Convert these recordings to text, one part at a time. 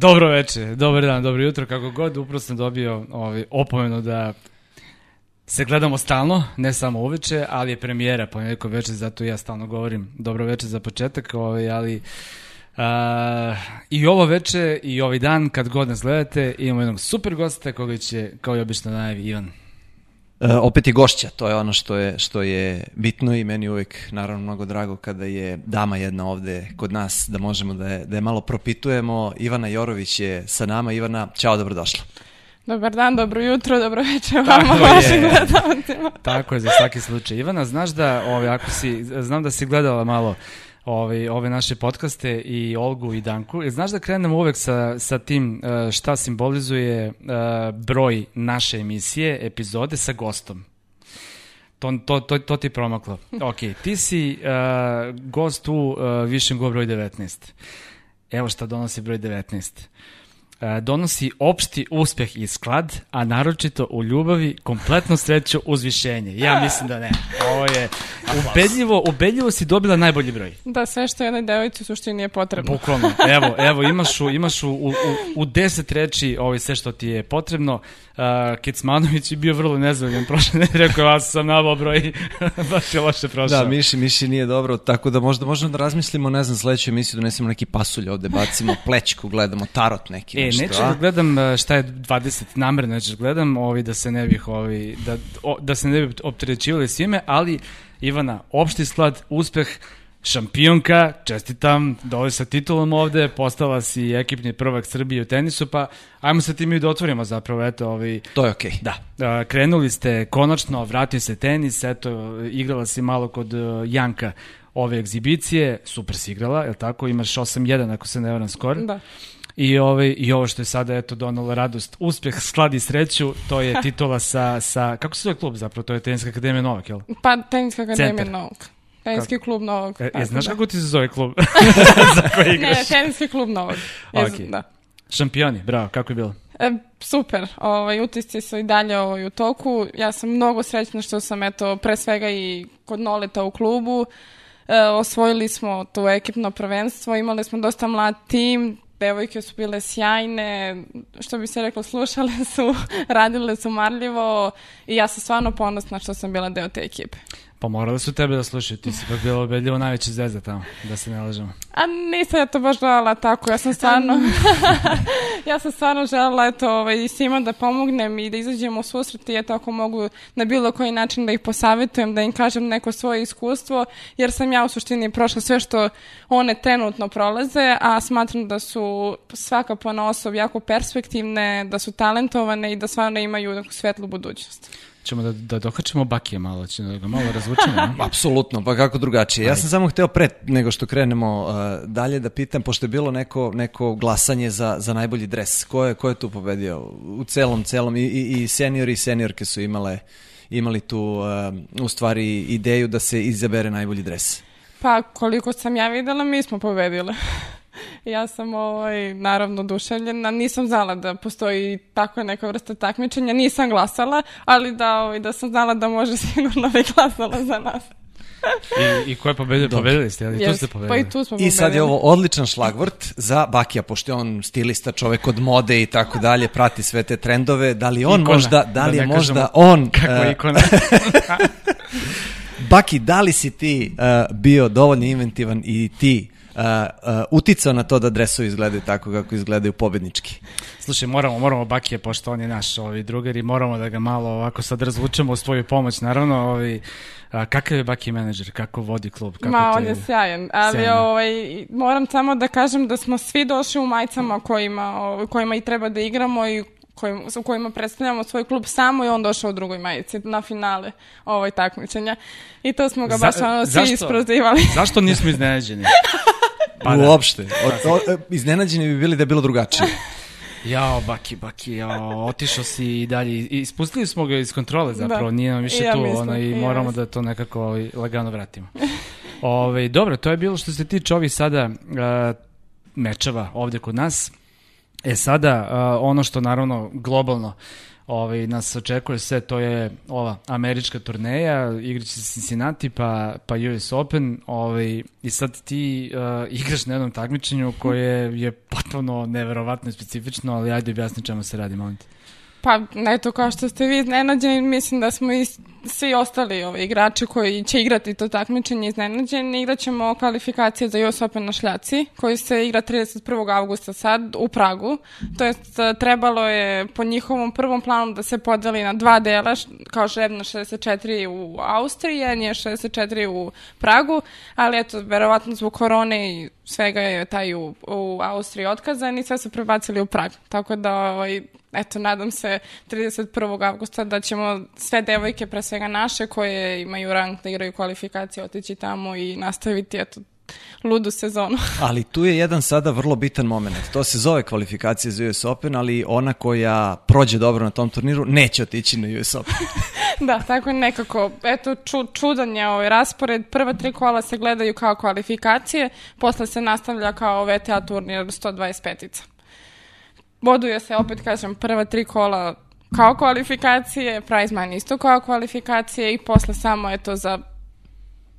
dobro veče, dobar dan, dobro jutro, kako god, upravo sam dobio ovaj, opomenu da se gledamo stalno, ne samo uveče, ali je premijera po neko veče, zato ja stalno govorim dobro veče za početak, ovaj, ali Uh, I ovo veče i ovaj dan kad god nas gledate imamo jednog super gosta koga će kao i obično najavi Ivan. E, opet je gošća, to je ono što je, što je bitno i meni uvek naravno mnogo drago kada je dama jedna ovde kod nas da možemo da je, da je malo propitujemo. Ivana Jorović je sa nama. Ivana, čao, dobrodošla. Dobar dan, dobro jutro, dobro večer vama, vašim gledalcima. Tako je, za svaki slučaj. Ivana, znaš da, ovaj, ako si, znam da si gledala malo ove, ove naše podcaste i Olgu i Danku. E, znaš da krenemo uvek sa, sa tim uh, šta simbolizuje uh, broj naše emisije, epizode sa gostom. To, to, to, to ti promaklo. Ok, ti si uh, gost u uh, Višem go broj 19. Evo šta donosi broj 19 donosi opšti uspeh i sklad, a naročito u ljubavi kompletnu sreću uzvišenje. Ja mislim da ne. Ovo je ubedljivo, ubedljivo si dobila najbolji broj. Da, sve što jednoj devojci u suštini je potrebno. Bukvalno. Evo, evo imaš u, imaš u, u, u deset reči ovo sve što ti je potrebno. Uh, Kecmanović je bio vrlo nezadovoljan prošle nedelje, rekao vas sam nabao broj, baš je loše prošao. Da, Miši, Miši nije dobro, tako da možda možemo da razmislimo, ne znam, sledeću emisiju donesemo neki pasulj ovde, bacimo plećku, gledamo tarot neki. E, nešto, neću da gledam šta je 20 namerno, neću da gledam ovi, da se ne bih, ovi, da, o, da se ne bih opterećivali svime, ali Ivana, opšti sklad, uspeh, šampionka, čestitam, dole sa titulom ovde, postala si ekipni prvak Srbije u tenisu, pa ajmo sa tim i da otvorimo zapravo, eto, ovi... To je okej. Okay. Da, krenuli ste konačno, vratio se tenis, eto, igrala si malo kod Janka ove egzibicije, super si igrala, je li tako? Imaš 8-1 ako se ne varam skor. Da. I, ovaj, I ovo što je sada eto donalo radost, sklad i sreću, to je titula sa, sa kako se zove klub zapravo, to je Teniska akademija Novak, jel? Pa Teniska akademija Novak. Teniski klub Novog. E, e, znaš da. kako ti se zove klub za koji igraš? Ne, teniski klub Novog. Okay. Da. Šampioni, bravo, kako je bilo? E, super, ovaj, utisci su i dalje ovaj, u toku. Ja sam mnogo srećna što sam, eto, pre svega i kod Noleta u klubu. E, osvojili smo to ekipno prvenstvo, imali smo dosta mlad tim, devojke su bile sjajne, što bi se reklo, slušale su, radile su marljivo i ja sam stvarno ponosna što sam bila deo te ekipe. Pa morali su tebe da slušaju, ti si pa bila obedljivo najveća zvezda tamo, da se ne lažemo. A nisam ja to baš gledala tako, ja sam stvarno, ja sam stvarno želela eto, ovaj, svima da pomognem i da izađemo u susret i eto ako mogu na bilo koji način da ih posavetujem, da im kažem neko svoje iskustvo, jer sam ja u suštini prošla sve što one trenutno prolaze, a smatram da su svaka pona osob jako perspektivne, da su talentovane i da stvarno imaju neku svetlu budućnost. Ćemo da, da dokačemo Bakije malo, ćemo da ga malo razvučemo. Apsolutno, pa kako drugačije. Ja sam samo hteo pre nego što krenemo uh, dalje da pitam, pošto je bilo neko, neko glasanje za, za najbolji dres. Ko je, ko je tu pobedio? U celom, celom. I, i, i seniori i seniorke su imale, imali tu uh, u stvari ideju da se izabere najbolji dres. Pa koliko sam ja videla, mi smo pobedile. ja sam ovaj, naravno duševljena, nisam znala da postoji tako neka vrsta takmičenja, nisam glasala, ali da, ovaj, da sam znala da može sigurno bi glasala za nas. I, I ko je pobedio? Pobedili ste, ali yes, tu ste pobedili. Pa i tu smo pobedili. I sad je ovo odličan šlagvrt za Bakija, pošto je on stilista, čovek od mode i tako dalje, prati sve te trendove. Da li on ikona, možda, da li da je možda on... Kako uh, ikona? Baki, da li si ti uh, bio dovoljno inventivan i ti uh, uh, uticao na to da dresovi izgledaju tako kako izgledaju pobednički. Slušaj, moramo, moramo Bakije, pošto on je naš ovi drugar i moramo da ga malo ovako sad razvučemo u svoju pomoć. Naravno, ovi, a, kakav je Baki menadžer, kako vodi klub? Kako Ma, on je sjajan, ali sjajan. ovaj, moram samo da kažem da smo svi došli u majcama kojima, kojima i treba da igramo i kojim, u kojima predstavljamo svoj klub samo i on došao u drugoj majici na finale ovoj takmičenja. I to smo ga baš Za, ono svi isprozivali. Zašto nismo iznenađeni? Pa da. Uopšte. O, o, e, iznenađeni bi bili da je bilo drugačije. Jao, Baki, Baki, jao, otišao si i dalje. I ispustili smo ga iz kontrole zapravo, da. nije nam više ja tu, mislim, ono, i moramo ja da to nekako ovaj, lagano vratimo. Ove, ovaj, dobro, to je bilo što se tiče ovih sada uh, mečeva ovde kod nas. E sada, uh, ono što naravno globalno ovaj, nas očekuje sve, to je ova američka turneja, igraće se Cincinnati pa, pa US Open ovaj, i sad ti uh, igraš na jednom takmičenju koje je potpuno neverovatno i specifično, ali ajde objasni čemu se radi, molim te. Pa, eto, kao što ste vi iznenađeni, mislim da smo i svi ostali ovi igrači koji će igrati to takmičenje iznenađeni. Igraćemo kvalifikacije za US Open na šljaci, koji se igra 31. augusta sad u Pragu. To jest, trebalo je po njihovom prvom planu da se podeli na dva dela, kao žebno 64 u Austriji, a nije 64 u Pragu, ali eto, verovatno zbog korone i svega je taj u, u Austriji otkazan i sve su prebacili u Prag. Tako da, ovaj, eto, nadam se 31. avgusta da ćemo sve devojke, pre svega naše, koje imaju rang da igraju kvalifikacije, otići tamo i nastaviti, eto, ludu sezonu. ali tu je jedan sada vrlo bitan moment. To se zove kvalifikacija za US Open, ali ona koja prođe dobro na tom turniru neće otići na US Open. da, tako nekako. Eto, ču, čudan je ovaj raspored. Prva tri kola se gledaju kao kvalifikacije, posle se nastavlja kao VTA turnir 125-ica. Boduje se, opet kažem, prva tri kola kao kvalifikacije, prize money isto kao kvalifikacije i posle samo eto za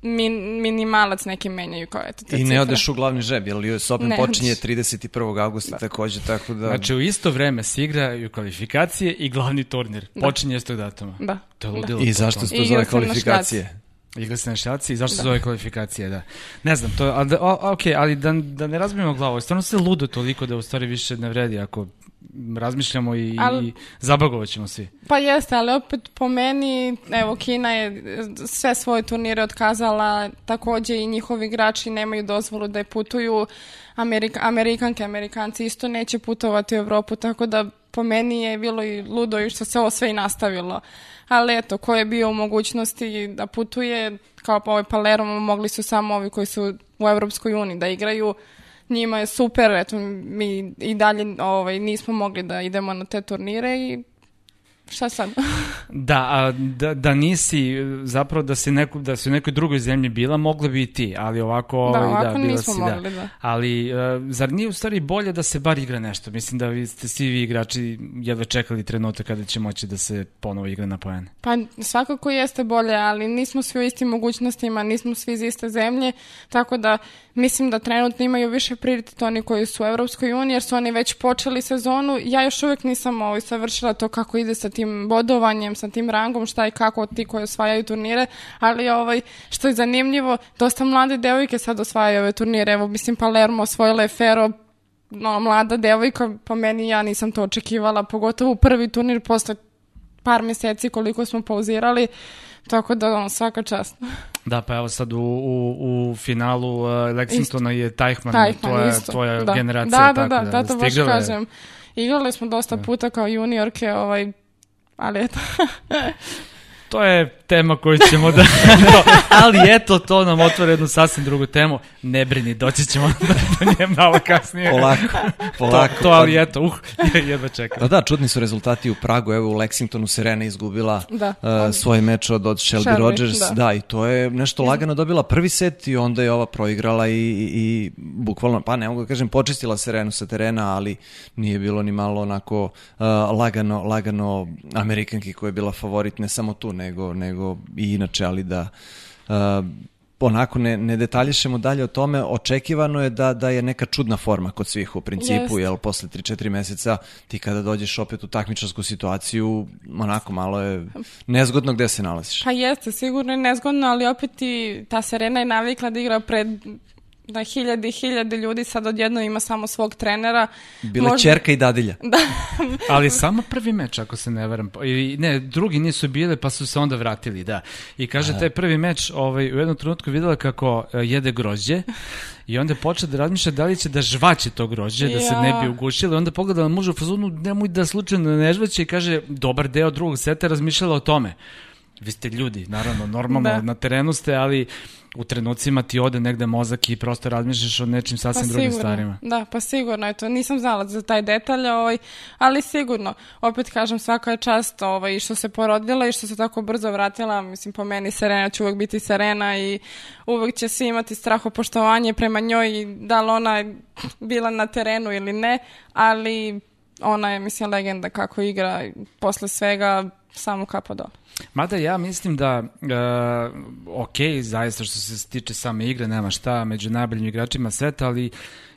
min, minimalac neki menjaju kao eto te I ne cifre. odeš u glavni žeb, jer US Open Ne počinje odeš. 31. augusta da. takođe, tako da... Znači u isto vreme se igraju kvalifikacije i glavni turnir. Da. Počinje istog datuma. Da. To je ludilo. I zašto se to zove kvalifikacije? Igra se na šljaci i zašto se zove kvalifikacije, da. Ne znam, to, ali, da, o, ok, ali da, da ne razbijemo glavu, stvarno se ludo toliko da u stvari više ne vredi ako razmišljamo i, Ali- i zabagovat ćemo svi. Pa jeste, ali opet po meni, evo, Kina je sve svoje turnire otkazala, takođe i njihovi igrači nemaju dozvolu da je putuju, Amerika, Amerikanke, Amerikanci isto neće putovati u Evropu, tako da po meni je bilo i ludo i što se ovo sve i nastavilo. Ali eto, ko je bio u mogućnosti da putuje, kao pa ovaj Palermo, mogli su samo ovi koji su u Evropskoj uniji da igraju, njima je super, eto, mi i dalje ovaj, nismo mogli da idemo na te turnire i šta sad? Da, a, da, da nisi, zapravo da si, neku, da si u nekoj drugoj zemlji bila, mogla bi i ti, ali ovako, Da, ovaj, ovako bila nismo si, mogli, da. da. Ali, uh, zar nije u stvari bolje da se bar igra nešto? Mislim da vi ste svi vi igrači jedva čekali trenutak kada će moći da se ponovo igra na poene. Pa svakako jeste bolje, ali nismo svi u istim mogućnostima, nismo svi iz iste zemlje, tako da mislim da trenutno imaju više prioritet oni koji su u Evropskoj uniji, jer su oni već počeli sezonu. Ja još uvek nisam ovaj, savršila to kako ide sa tim bodovanjem, sa tim rangom, šta i kako ti koji osvajaju turnire, ali ovaj, što je zanimljivo, dosta mlade devojke sad osvajaju ove turnire. Evo, mislim, Palermo osvojila je Fero, no, mlada devojka, po meni ja nisam to očekivala, pogotovo prvi turnir posle par meseci koliko smo pauzirali, tako da on, svaka čast. Da, pa evo sad u, u, u finalu uh, Lexingtona je Tajhman, Tajhman tvoja, isto. tvoja da. generacija. Da, da, tako da, da, to baš kažem. Igrali smo dosta puta kao juniorke, ovaj, ali eto. To je tema koju ćemo da... no, ali eto, to nam otvara jednu sasvim drugu temu. Ne brini, doći ćemo do nje malo kasnije. Polako, polako. To, to ali eto, uh, jedva čekam. Da, da, čudni su rezultati u Pragu, evo u Lexingtonu Serena izgubila Da. uh, svoj meč od, od Shelby, Shelby, Rogers, da. da. i to je nešto lagano dobila prvi set i onda je ova proigrala i, i, i bukvalno, pa ne mogu da kažem, počistila Serenu sa terena, ali nije bilo ni malo onako uh, lagano, lagano Amerikanki koja je bila favorit ne samo tu, nego, nego i inače, ali da uh, onako ne, ne detaljišemo dalje o tome, očekivano je da, da je neka čudna forma kod svih u principu, Jeste. jel posle 3-4 meseca ti kada dođeš opet u takmičarsku situaciju, onako malo je nezgodno gde se nalaziš. Pa jeste, sigurno je nezgodno, ali opet i ta Serena je navikla da igra pred da hiljade i hiljade ljudi sad odjedno ima samo svog trenera. Bila Možda- čerka i dadilja. Da, Ali samo prvi meč, ako se ne varam. I, ne, drugi nisu bile, pa su se onda vratili, da. I kaže, taj prvi meč ovaj, u jednom trenutku videla kako e, jede grožđe i onda počela da razmišlja da li će da žvaće to grožđe, da se ne bi Ja. ugušila. Onda pogledala muža u fazonu, nemoj da slučajno ne žvaće i kaže, dobar deo drugog seta razmišljala o tome. Vi ste ljudi, naravno, normalno, Da. na terenu ste, ali u trenucima ti ode negde mozak i prosto razmišljaš o nečim pa sasvim drugim sigurno. stvarima. Da, pa sigurno, eto, nisam znala za taj detalj, ovaj, ali sigurno, opet kažem, svaka je čast ovaj, što se porodila i što se tako brzo vratila, mislim, po meni Serena će uvek biti Serena i uvek će svi imati strahopoštovanje prema njoj i da li ona je bila na terenu ili ne, ali ona je, mislim, legenda kako igra posle svega samo kapa dole. Mada ja mislim da, uh, ok, zaista što se tiče same igre, nema šta među najboljim igračima sveta, ali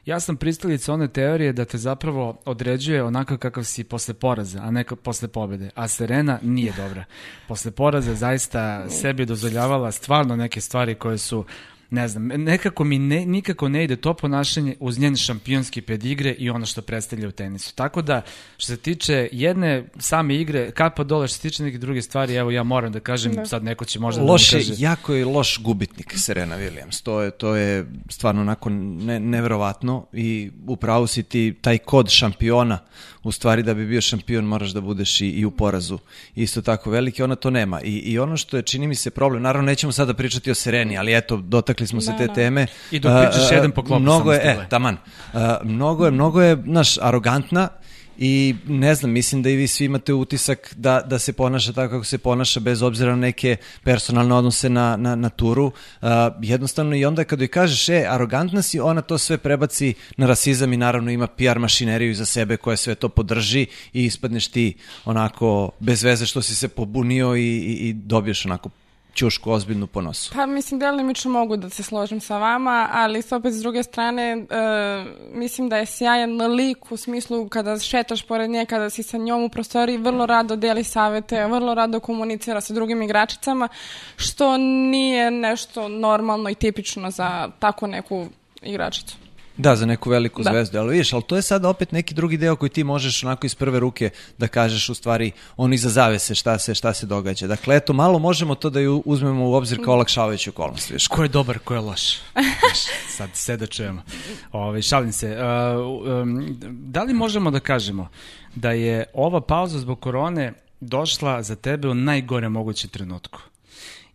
ja sam pristalica one teorije da te zapravo određuje onako kakav si posle poraza, a ne posle pobede. A Serena nije dobra. Posle poraza zaista sebi dozvoljavala stvarno neke stvari koje su ne znam, nekako mi ne, nikako ne ide to ponašanje uz njen šampionski pedigre i ono što predstavlja u tenisu. Tako da, što se tiče jedne same igre, kapa dole, što se tiče neke druge stvari, evo ja moram da kažem, da. sad neko će možda loš da mi kaže... jako je loš gubitnik Serena Williams. To je, to je stvarno onako ne, neverovatno i upravo si ti taj kod šampiona u stvari da bi bio šampion moraš da budeš i, i u porazu. Isto tako veliki, ona to nema. I, I ono što je, čini mi se, problem, naravno nećemo sada pričati o Sereni, ali eto, dotakli smo se da, te da. teme. I dok pričaš jedan po klopu mnogo je, e, taman, mnogo je, mnogo je, naš, arogantna, i ne znam, mislim da i vi svi imate utisak da, da se ponaša tako kako se ponaša bez obzira na neke personalne odnose na, na, na turu. Uh, jednostavno i onda kada joj kažeš, e, arogantna si, ona to sve prebaci na rasizam i naravno ima PR mašineriju za sebe koja sve to podrži i ispadneš ti onako bez veze što si se pobunio i, i, i dobiješ onako ćušku ozbiljnu po nosu. Pa mislim, delimično mogu da se složim sa vama, ali s opet s druge strane e, mislim da je sjajan lik u smislu kada šetaš pored nje, kada si sa njom u prostoriji, vrlo rado deli savete, vrlo rado komunicira sa drugim igračicama, što nije nešto normalno i tipično za tako neku igračicu. Da, za neku veliku da. zvezdu, ali vidiš, ali to je sad opet neki drugi deo koji ti možeš onako iz prve ruke da kažeš u stvari on iza zavese šta se, šta se događa. Dakle, eto, malo možemo to da ju uzmemo u obzir kao olakšavajuću okolnost. Viš. Ko je dobar, ko je loš? sad sve da čujemo. Ove, ovaj, šalim se. Uh, um, da li možemo da kažemo da je ova pauza zbog korone došla za tebe u najgore moguće trenutku?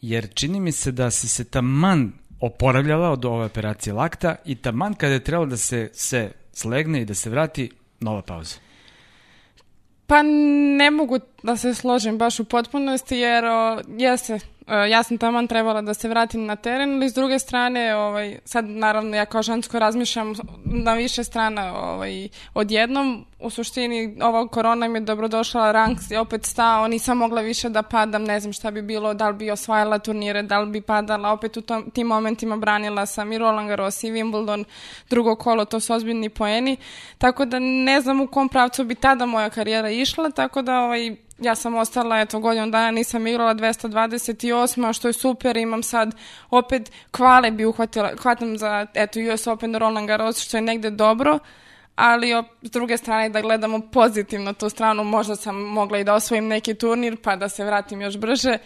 Jer čini mi se da si se taman oporavljala od ove operacije lakta i taman kada je trebalo da se, se slegne i da se vrati, nova pauza. Pa ne mogu da se složim baš u potpunosti jer o, jeste, ja sam taman trebala da se vratim na teren, ali s druge strane, ovaj, sad naravno ja kao žensko razmišljam na više strana ovaj, odjednom, u suštini ova korona mi je dobrodošla, rang je opet stao, nisam mogla više da padam, ne znam šta bi bilo, da li bi osvajala turnire, da li bi padala, opet u tom, tim momentima branila sam i Roland Garros i Wimbledon, drugo kolo, to su ozbiljni poeni, tako da ne znam u kom pravcu bi tada moja karijera išla, tako da ovaj, ja sam ostala, eto, godinu dana nisam igrala 228, što je super, imam sad opet kvale bi uhvatila, hvatam za, eto, US Open Roland Garros, što je negde dobro, ali op, s druge strane da gledamo pozitivno tu stranu, možda sam mogla i da osvojim neki turnir, pa da se vratim još brže.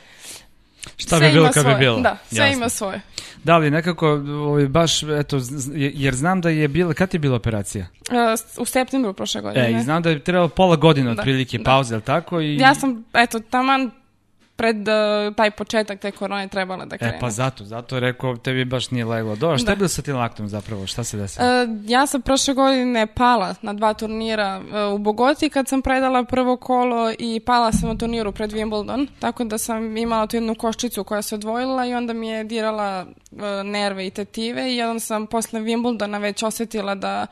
Šta sve bi bilo kad bi bilo? Da, sve Jasne. ima svoje. Da li nekako, ovaj, baš, eto, jer znam da je bila, kad je bila operacija? Uh, u septembru prošle godine. E, i znam da je trebalo pola godine da, otprilike da. pauze, ali tako? I... Ja sam, eto, taman pred uh, taj početak te korone trebala da krene. E pa zato, zato je rekao tebi baš nije leglo. Dobro, šta da. je bilo sa tim laktom zapravo? Šta se desilo? Uh, ja sam prošle godine pala na dva turnira uh, u Bogoti kad sam predala prvo kolo i pala sam na turniru pred Wimbledon, tako da sam imala tu jednu koščicu koja se odvojila i onda mi je dirala uh, nerve i tetive i jedan sam posle Wimbledona već osetila da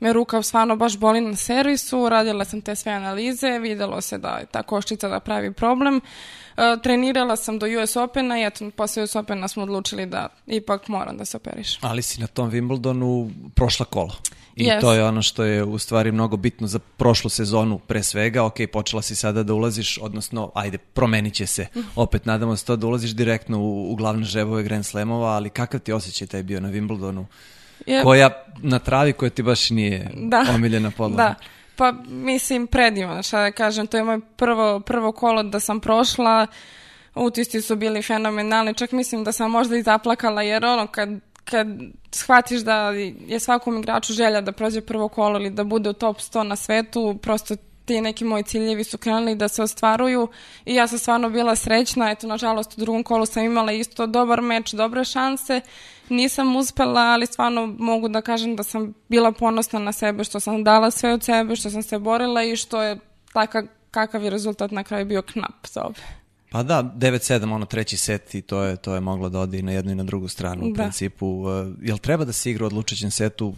me ruka stvarno baš boli na servisu, radila sam te sve analize, videlo se da je ta koščica da pravi problem. Uh, trenirala sam do US Opena i eto, posle US Opena smo odlučili da ipak moram da se operiš. Ali si na tom Wimbledonu prošla kolo. I yes. to je ono što je u stvari mnogo bitno za prošlu sezonu pre svega. Ok, počela si sada da ulaziš, odnosno, ajde, promenit će se. Mhm. Opet nadamo se to da ulaziš direktno u, u glavne žebove Grand Slamova, ali kakav ti osjećaj taj bio na Wimbledonu? Je... Koja na travi koja ti baš nije da. omiljena podloga. Da. Pa mislim predivno, šta da kažem, to je moje prvo, prvo kolo da sam prošla, utisci su bili fenomenalni, čak mislim da sam možda i zaplakala jer ono kad, kad shvatiš da je svakom igraču želja da prođe prvo kolo ili da bude u top 100 na svetu, prosto ti neki moji ciljevi su krenuli da se ostvaruju i ja sam stvarno bila srećna, eto nažalost u drugom kolu sam imala isto dobar meč, dobre šanse nisam uspela, ali stvarno mogu da kažem da sam bila ponosna na sebe, što sam dala sve od sebe, što sam se borila i što je takav kakav je rezultat na kraju bio knap za obe. Pa da, 9-7, ono treći set i to je, to je moglo da ode i na jednu i na drugu stranu u da. principu. Uh, jel treba da se igra u odlučećem setu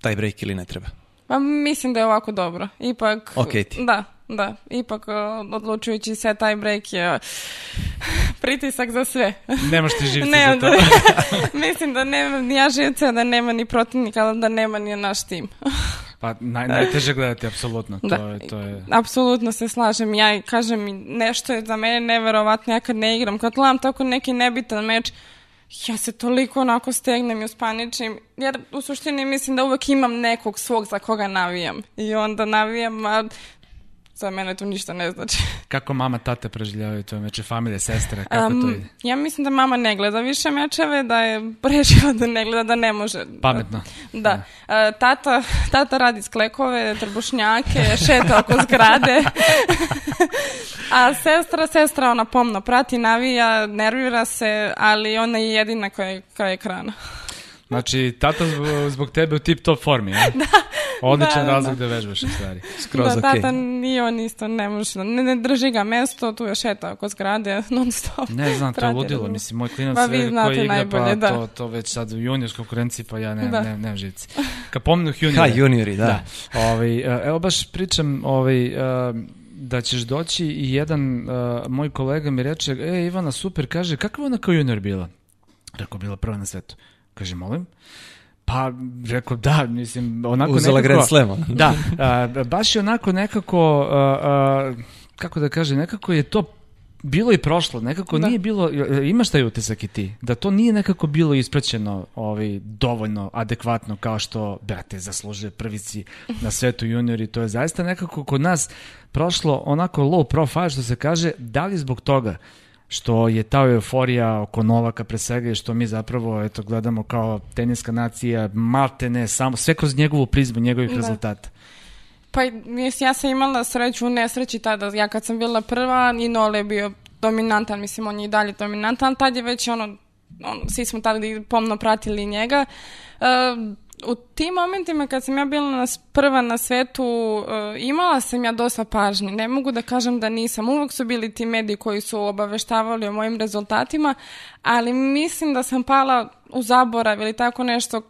taj break ili ne treba? Pa mislim da je ovako dobro. Ipak... Okej ti. Da, da. Ipak uh, odlučujući se taj break je uh, pritisak za sve. Nemaš ti živce Ne, za to. mislim da nema ni ja živce, da nema ni protivnika, ali da nema ni naš tim. Pa naj, najteže gledati, apsolutno. To, Da. je, to je... Apsolutno se slažem. Ja kažem, nešto je za mene neverovatno, ja kad ne igram, kad gledam tako neki nebitan meč, ja se toliko onako stegnem i uspaničim, jer u suštini mislim da uvek imam nekog svog za koga navijam. I onda navijam, a za mene to ništa ne znači. Kako mama, tata preživljavaju to meče, familije, sestre, kako to Um, ide? ja mislim da mama ne gleda više mečeve, da je rešila da ne gleda, da ne može. Pametno. Da. E, tata, tata radi sklekove, trbušnjake, šeta oko zgrade. A sestra, sestra ona pomno prati, navija, nervira se, ali ona je jedina koja je kraj ekrana. Znači, tata zbog, zbog tebe u tip top formi, ja? Da. Odličan Da, da, da. razlog da vežbaš, u stvari. Skroz da, okej. tata ni on isto ne može, ne, ne drži ga mesto, tu je šeta oko zgrade, non stop. Ne znam, to je ludilo. Mislim, moj klinac Pa sve koji igra, najbolje, pa da. to, to već sad u juniorskoj konkurenciji, pa ja nemam, Da. nemam, nemam živci. Kad pomenu Ha, juniore, juniori, da. Da. Ovaj, e, evo baš pričam ovaj, e, da ćeš doći i jedan e, moj kolega mi reče, e Ivana, super, kaže, kakva ona kao junior bila? Rekao, bila prva na svetu. Kaže, molim? Pa, rekao, da, mislim, onako Uzela nekako... Grand Slam? Da, a, baš je onako nekako, a, a, kako da kažem, nekako je to bilo i prošlo, nekako Da. nije bilo, imaš taj utisak i ti, da to nije nekako bilo ispraćeno ovaj, dovoljno adekvatno kao što, brate, zaslužuje prvici na svetu juniori, to je zaista nekako kod nas prošlo onako low profile što se kaže, da li zbog toga što je ta euforija oko Novaka pre svega i što mi zapravo eto, gledamo kao teniska nacija, malte ne, samo, sve kroz njegovu prizmu, njegovih Da. rezultata. Pa ja sam imala sreću u nesreći tada, ja kad sam bila prva i Nole je bio dominantan, mislim on je i dalje dominantan, tad je već ono, ono svi smo tada pomno pratili njega. E, u tim momentima kad sam ja bila na, prva na svetu, e, imala sam ja dosta pažnje. Ne mogu da kažem da nisam. Uvek su bili ti mediji koji su obaveštavali o mojim rezultatima, ali mislim da sam pala u zaborav ili tako nešto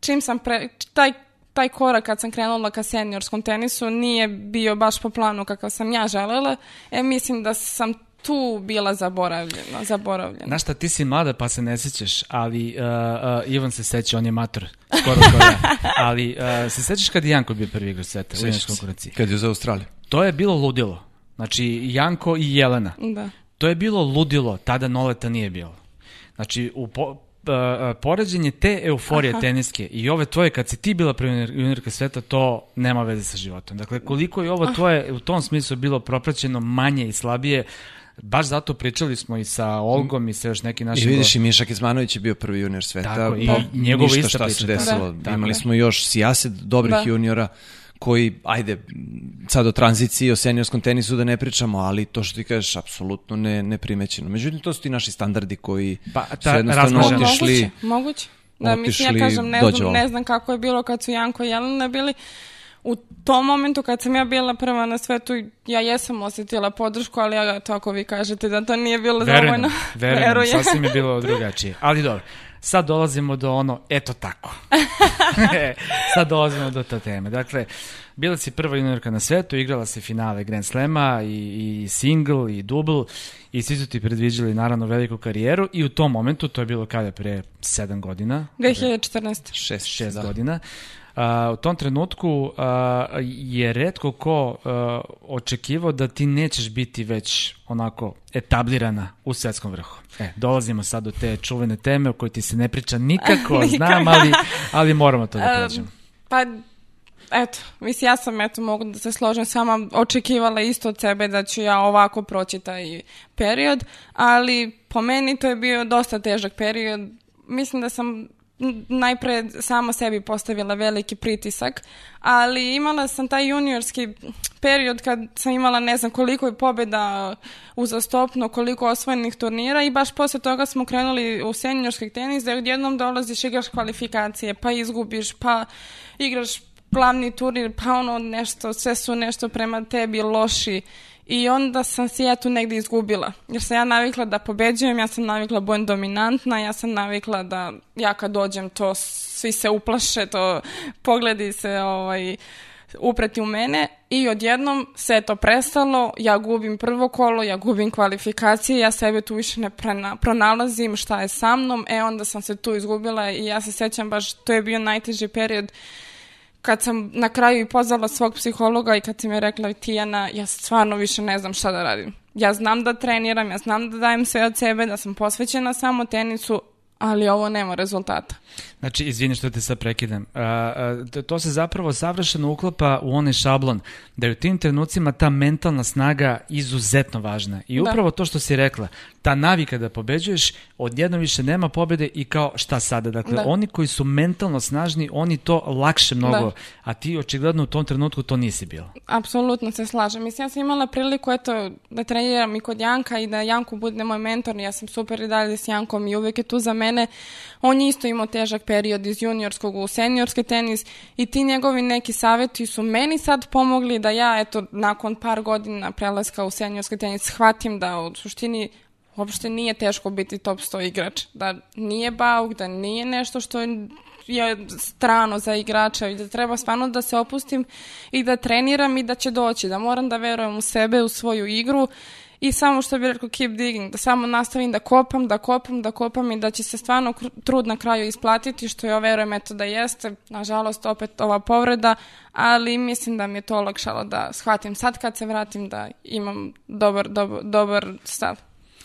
čim sam pre, taj taj korak kad sam krenula ka seniorskom tenisu nije bio baš po planu kakav sam ja želela. E, mislim da sam tu bila zaboravljena. zaboravljena. Znaš šta, ti si mlada pa se ne sećaš, ali uh, uh, Ivan se seća, on je mator, skoro kao ja. Ali uh, se sećaš kad je Janko bio prvi igrač sveta u se. konkurenciji? Kad je za Australiju. To je bilo ludilo. Znači, Janko i Jelena. Da. To je bilo ludilo, tada Noleta nije bilo. Znači, u po, uh, uh, poređenje te euforije Aha. teniske i ove tvoje, kad si ti bila prva junior- juniorka sveta, to nema veze sa životom. Dakle, koliko je ovo Ah. tvoje u tom smislu bilo propraćeno manje i slabije, baš zato pričali smo i sa Olgom i sa još nekim I našim... vidiš i Miša Kizmanović je bio prvi junior sveta. Tako, i pa njegova ista šta priča, se da. desilo. Da. Imali smo još sijaset dobrih Da. juniora koji, ajde, sad o tranziciji, o seniorskom tenisu da ne pričamo, ali to što ti kažeš, apsolutno ne, neprimećeno. Međutim, to su ti naši standardi koji Pa, su ta jednostavno razmažena- otišli. Moguće, moguće. Da, mislim, ja otišli kažem, ne znam, ne znam kako je bilo kad su Janko i Jelena bili. U tom momentu kad sam ja bila prva na svetu, ja jesam osjetila podršku, ali ja, to ako vi kažete da to nije bilo Verujem, dovoljno. verujem, Verujem. sasvim je bilo drugačije. Ali dobro, sad dolazimo do ono, eto tako. sad dolazimo do te teme. Dakle, bila si prva juniorka na svetu, igrala si finale Grand Slema i, i single i double i svi su ti predviđali naravno veliku karijeru i u tom momentu, to je bilo kada pre 7 godina, 2014. Šest, šest da. godina. A, u tom trenutku a, je redko ko a, očekivao da ti nećeš biti već onako etablirana u svetskom vrhu. E, dolazimo sad do te čuvene teme o kojoj ti se ne priča nikako, znam, ali, ali moramo to da kažemo. Pa, eto, mislim, ja sam, eto, mogu da se složim s vama, očekivala isto od sebe da ću ja ovako proći taj period, ali po meni to je bio dosta težak period. Mislim da sam najpre samo sebi postavila veliki pritisak, ali imala sam taj juniorski period kad sam imala ne znam koliko je pobjeda uzastopno, koliko osvojenih turnira i baš posle toga smo krenuli u seniorski tenis da odjednom dolaziš, igraš kvalifikacije, pa izgubiš, pa igraš glavni turnir, pa ono nešto, sve su nešto prema tebi loši. I onda sam se ja tu negde izgubila. Jer sam ja navikla da pobeđujem, ja sam navikla da budem dominantna, ja sam navikla da ja kad dođem to svi se uplaše, to pogledi se ovaj, upreti u mene i odjednom sve je to prestalo, ja gubim prvo kolo, ja gubim kvalifikacije, ja sebe tu više ne prena, pronalazim šta je sa mnom, e onda sam se tu izgubila i ja se sećam baš, to je bio najteži period kad sam na kraju i pozvala svog psihologa i kad sam je rekla Tijana, ja stvarno više ne znam šta da radim. Ja znam da treniram, ja znam da dajem sve od sebe, da sam posvećena samo tenisu, ali ovo nema rezultata. Znači, izvini što te sad prekidam. A, a, to se zapravo savršeno uklapa u onaj šablon, da je u tim trenucima ta mentalna snaga izuzetno važna. I da. upravo da. to što si rekla, ta navika da pobeđuješ, odjedno više nema pobede i kao šta sada? Dakle, da. oni koji su mentalno snažni, oni to lakše mnogo, da. a ti očigledno u tom trenutku to nisi bila. Apsolutno se slažem. Mislim, ja sam imala priliku eto, da treniram i kod Janka i da Janko bude moj mentor, ja sam super i dalje s Jankom i uvek je tu za mene. On je isto imao težak period iz juniorskog u seniorski tenis i ti njegovi neki saveti su meni sad pomogli da ja, eto, nakon par godina prelaska u seniorski tenis shvatim da u suštini uopšte nije teško biti top 100 igrač. Da nije bauk, da nije nešto što je strano za igrača i da treba stvarno da se opustim i da treniram i da će doći, da moram da verujem u sebe, u svoju igru i samo što bi rekao keep digging, da samo nastavim da kopam, da kopam, da kopam i da će se stvarno trud na kraju isplatiti, što ja verujem eto da jeste, nažalost opet ova povreda, ali mislim da mi je to olakšalo da shvatim sad kad se vratim da imam dobar, dobar, dobar stav.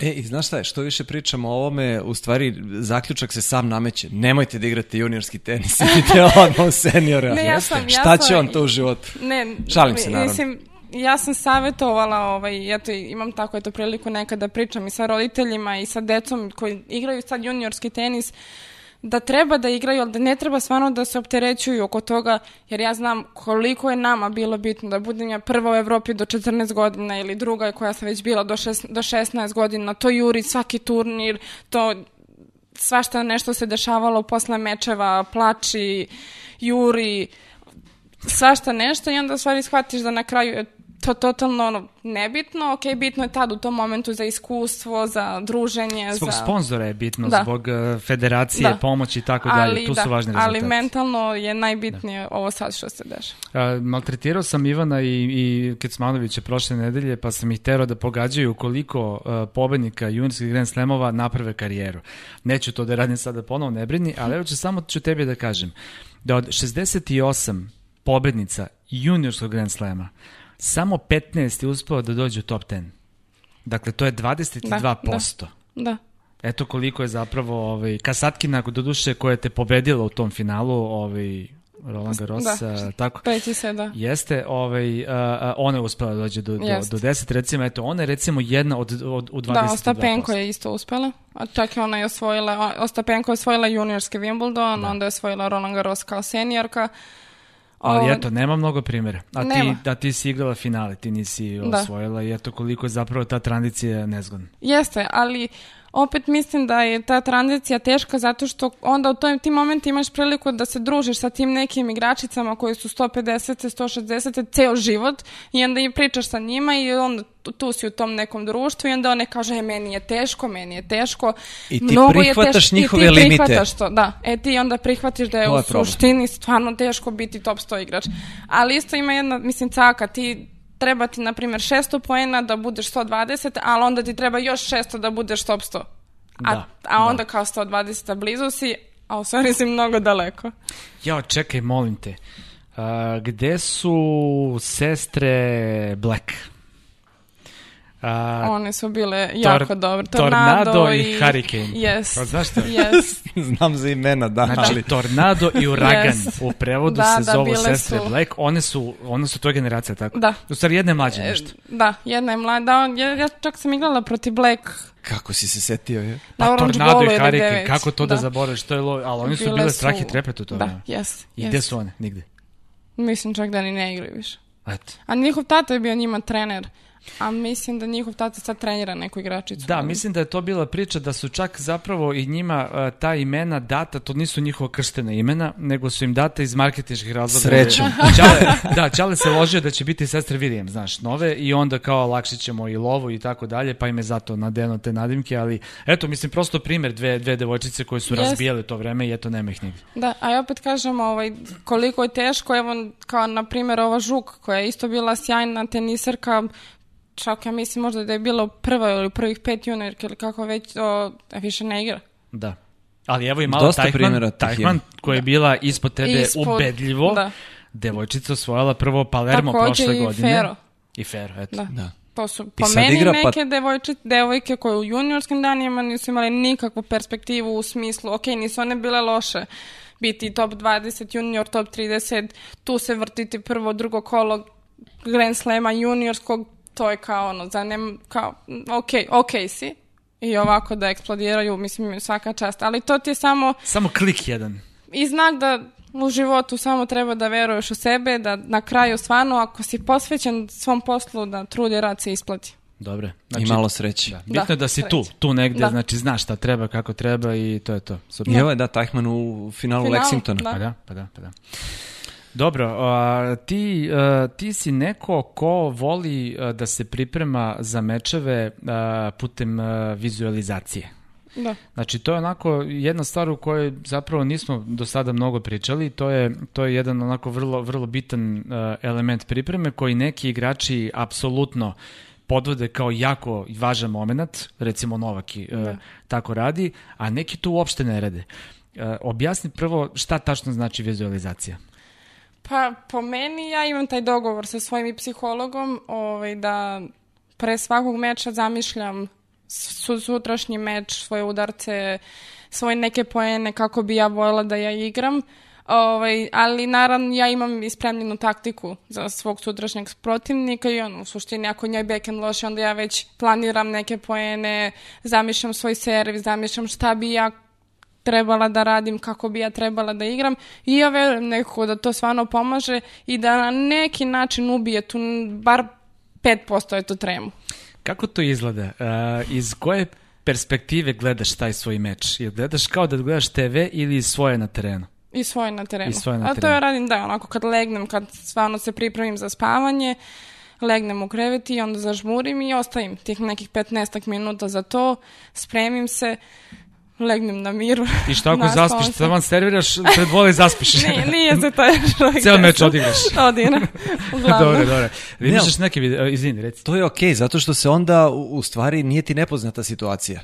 E, i znaš šta je, što više pričamo o ovome, u stvari zaključak se sam nameće. Nemojte da igrate juniorski tenis, idite odmah u seniora. Ne, ja sam, ja šta će on to u životu? Ne, Šalim se, naravno. Mislim, ja sam savjetovala, ovaj, eto, imam tako eto priliku nekada da pričam i sa roditeljima i sa decom koji igraju sad juniorski tenis, da treba da igraju, ali da ne treba stvarno da se opterećuju oko toga, jer ja znam koliko je nama bilo bitno da budem ja prva u Evropi do 14 godina ili druga koja sam već bila do, šest, do 16 godina, to juri svaki turnir, to svašta nešto se dešavalo posle mečeva, plači, juri, svašta nešto i onda stvari shvatiš da na kraju je to totalno ono, nebitno, ok, bitno je tad u tom momentu za iskustvo, za druženje. Zbog za... sponzora je bitno, da. zbog uh, federacije, da. pomoći i tako dalje, tu da, su važni rezultati. Ali mentalno je najbitnije da. ovo sad što se dešava. Uh, maltretirao sam Ivana i, i Kecmanovića prošle nedelje, pa sam ih terao da pogađaju koliko uh, pobednika juniorskih Grand Slamova naprave karijeru. Neću to da radim sada ponovo, ne brini, ali evo ću samo ću tebi da kažem da od 68 pobednica juniorskog Grand Slema samo 15 je uspeo da dođe u top 10. Dakle, to je 22%. Da, da. da. Eto koliko je zapravo ovaj, Kasatkina, do duše, koja te pobedila u tom finalu, ovaj, Roland Garros, da. tako. Peći se, da. Jeste, ovaj, uh, ona je uspela da dođe do, do, do 10, recimo, eto, ona je recimo jedna od, od, od 22%. Da, Ostapenko je isto uspela, a čak i ona je osvojila, Ostapenko je osvojila juniorski Wimbledon, da. onda je osvojila Roland Garros kao seniorka, Ali eto, nema mnogo primjera. A nema. ti, da ti si igrala finale, ti nisi da. osvojila i eto koliko je zapravo ta tradicija nezgodna. Jeste, ali opet mislim da je ta tranzicija teška zato što onda u tom, tim momentu imaš priliku da se družiš sa tim nekim igračicama koji su 150, 160 ceo život i onda i pričaš sa njima i onda tu si u tom nekom društvu i onda one kaže e, meni je teško, meni je teško. I ti Mnogo prihvataš je teško, njihove limite. I ti prihvataš to, da. E ti onda prihvatiš da je u suštini stvarno teško biti top 100 igrač. Ali isto ima jedna, mislim, caka, ti treba ti, na primjer, 600 poena da budeš 120, ali onda ti treba još 600 da budeš top 100. A, da, a onda da. kao 120 blizu si, a u stvari si mnogo daleko. Jao, čekaj, molim te. Uh, gde su sestre Black? A, One su bile jako tor, dobre. Tornado, tornado i, i Hurricane. Yes. Pa znaš što? Yes. Znam za imena, da. Znači, ali... Tornado i Uragan yes. u prevodu da, se da, zovu sestre su... Black. One su, one su tvoje generacija, tako? Da. U stvari, jedna je mlađa e, nešto. Da, jedna je mlađa. Da, ja, ja čak sam igrala protiv Black Kako si se setio, je? Pa Na Tornado i Hurricane, kako to da, da zaboraviš, to je lo... Ali oni su bile, bile strah i trepet u tome. Da, jes. I gde su one? Nigde. Mislim čak da ni ne igraju više. Eto. A njihov tata je bio njima trener A mislim da njihov tata sad trenira neku igračicu. Da, mislim da je to bila priča da su čak zapravo i njima uh, ta imena data, to nisu njihova krštena imena, nego su im data iz marketinških razloga. Srećom. Čale, da, Čale se ložio da će biti sestre William, znaš, nove i onda kao lakše ćemo i lovu i tako dalje, pa im je zato nadeno te nadimke, ali eto, mislim, prosto primer dve, dve devojčice koje su Jest. razbijale to vreme i eto, nema ih nigde. Da, a ja opet kažem ovaj, koliko je teško, evo kao na primjer ova Žuk koja je isto bila sjajna tenisarka, čak ja mislim možda da je bila u prvoj ili prvih pet juniorke ili kako već, o, a više ne igra. Da. Ali evo i malo Dosta Tajkman ima. koja je bila ispod tebe Ispod, ubedljivo. da. Devojčica osvojila prvo Palermo Takođe prošle i godine. Fero. I Fero, eto. Da. Da. To su po meni igra, pa- neke devojče, devojke koje u juniorskim danima nisu imale nikakvu perspektivu u smislu, ok, nisu one bile loše, biti top 20 junior, top 30, tu se vrtiti prvo, drugo kolo Grand Slema juniorskog, to je kao ono, za nem, kao, ok, ok si, i ovako da eksplodiraju, mislim, svaka čast, ali to ti je samo Samo klik jedan. i znak da u životu samo treba da veruješ u sebe, da na kraju stvarno, ako si posvećen svom poslu, da trud i rad se isplati. Dobre. I malo sreće. Da. Bitno je da si sreće. tu, tu negde, Da. znači znaš šta treba, kako treba i to je to. Super. I evo je da Tajkman u finalu, Finalu, Lexingtona. da. Pa da, pa da, pa da. Dobro, a, ti, a, ti si neko ko voli a, da se priprema za mečeve a, putem a, vizualizacije. Da. Znači, to je onako jedna stvar u kojoj zapravo nismo do sada mnogo pričali, to je, to je jedan onako vrlo, vrlo bitan uh, element pripreme koji neki igrači apsolutno podvode kao jako važan moment, recimo Novaki uh, Da. tako radi, a neki to uopšte ne rade. Uh, objasni prvo šta tačno znači vizualizacija. Pa po meni ja imam taj dogovor sa svojim i psihologom ovaj, da pre svakog meča zamišljam su, sutrašnji meč, svoje udarce, svoje neke poene kako bi ja voljela da ja igram. Ovaj, ali naravno ja imam i spremljenu taktiku za svog sutrašnjeg protivnika i ono, u suštini ako njoj backhand loš, onda ja već planiram neke poene, zamišljam svoj servis, zamišljam šta bi ja trebala da radim, kako bi ja trebala da igram i ja verujem nekako da to stvarno pomaže i da na neki način ubije tu bar 5% je to tremu. Kako to izgleda? Uh, iz koje perspektive gledaš taj svoj meč? Jel gledaš kao da gledaš TV ili svoje na terenu? I svoje na terenu. I svoje na A to terenu. ja radim, da, onako kad legnem, kad stvarno se pripremim za spavanje, legnem u krevet i onda zažmurim i ostavim tih nekih 15 minuta za to, spremim se, legnem na miru. I šta ako zaspiš, se. taman serviraš, pred vole zaspiš. Nije, nije se to još uvijek Ceo meč odigraš. Odigram, uglavnom. dobro, dobro. Ne, Imaš ali- još neke video, izvini, reci. To je okej, zato što se onda u, u stvari nije ti nepoznata situacija.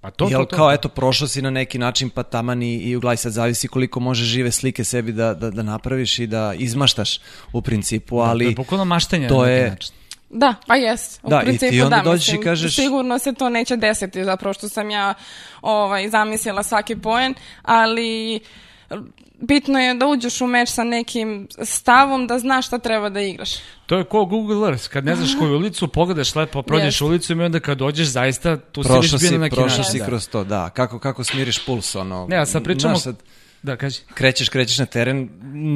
Pa to, Jel to, to. kao eto prošao si na neki način pa taman i, i uglaj sad zavisi koliko može žive slike sebi da, da, da napraviš i da izmaštaš u principu, Da, to ali je bukvalno maštenje to na neki je- način. Da, pa jes. U Da, i ti principu onda da, dođeš i mislim, kažeš- Sigurno se to neće desiti, zapravo što sam ja ovaj, zamislila svaki poen, ali bitno je da uđeš u meč sa nekim stavom da znaš šta treba da igraš. To je ko Google Earth, kad ne znaš koju ulicu, pogledaš lepo, prođeš Jeste. ulicu i onda kad dođeš, zaista, tu si prošao već bio si, na neki prošao si Da. kroz to, da. Kako, kako smiriš puls, ono. Ne, a sad pričamo- sad, Da, kaži. krećeš, krećeš na teren,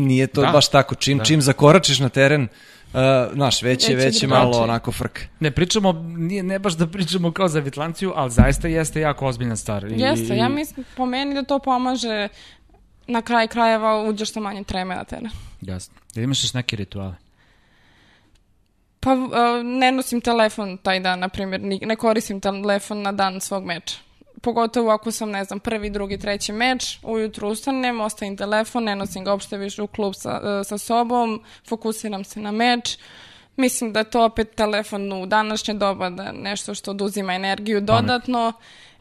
nije to Da. baš tako. Čim, Da. čim zakoračiš na teren, uh, znaš, već je, Već je već je malo onako frk. Ne pričamo, nije, ne baš da pričamo kao za Vitlanciju, ali zaista jeste jako ozbiljna stvar. I, Jeste, ja mislim, po meni da to pomaže na kraj krajeva uđeš sa manje treme na teren. Jasno. Jel imaš još neke rituale? Pa uh, ne nosim telefon taj dan, na primjer, ne koristim telefon na dan svog meča. Pogotovo ako sam, ne znam, prvi, drugi, treći meč, ujutru ustanem, ostavim telefon, ne nosim ga uopšte više u klub sa, uh, sa sobom, fokusiram se na meč. Mislim da je to opet telefon u današnje doba da je nešto što oduzima energiju dodatno.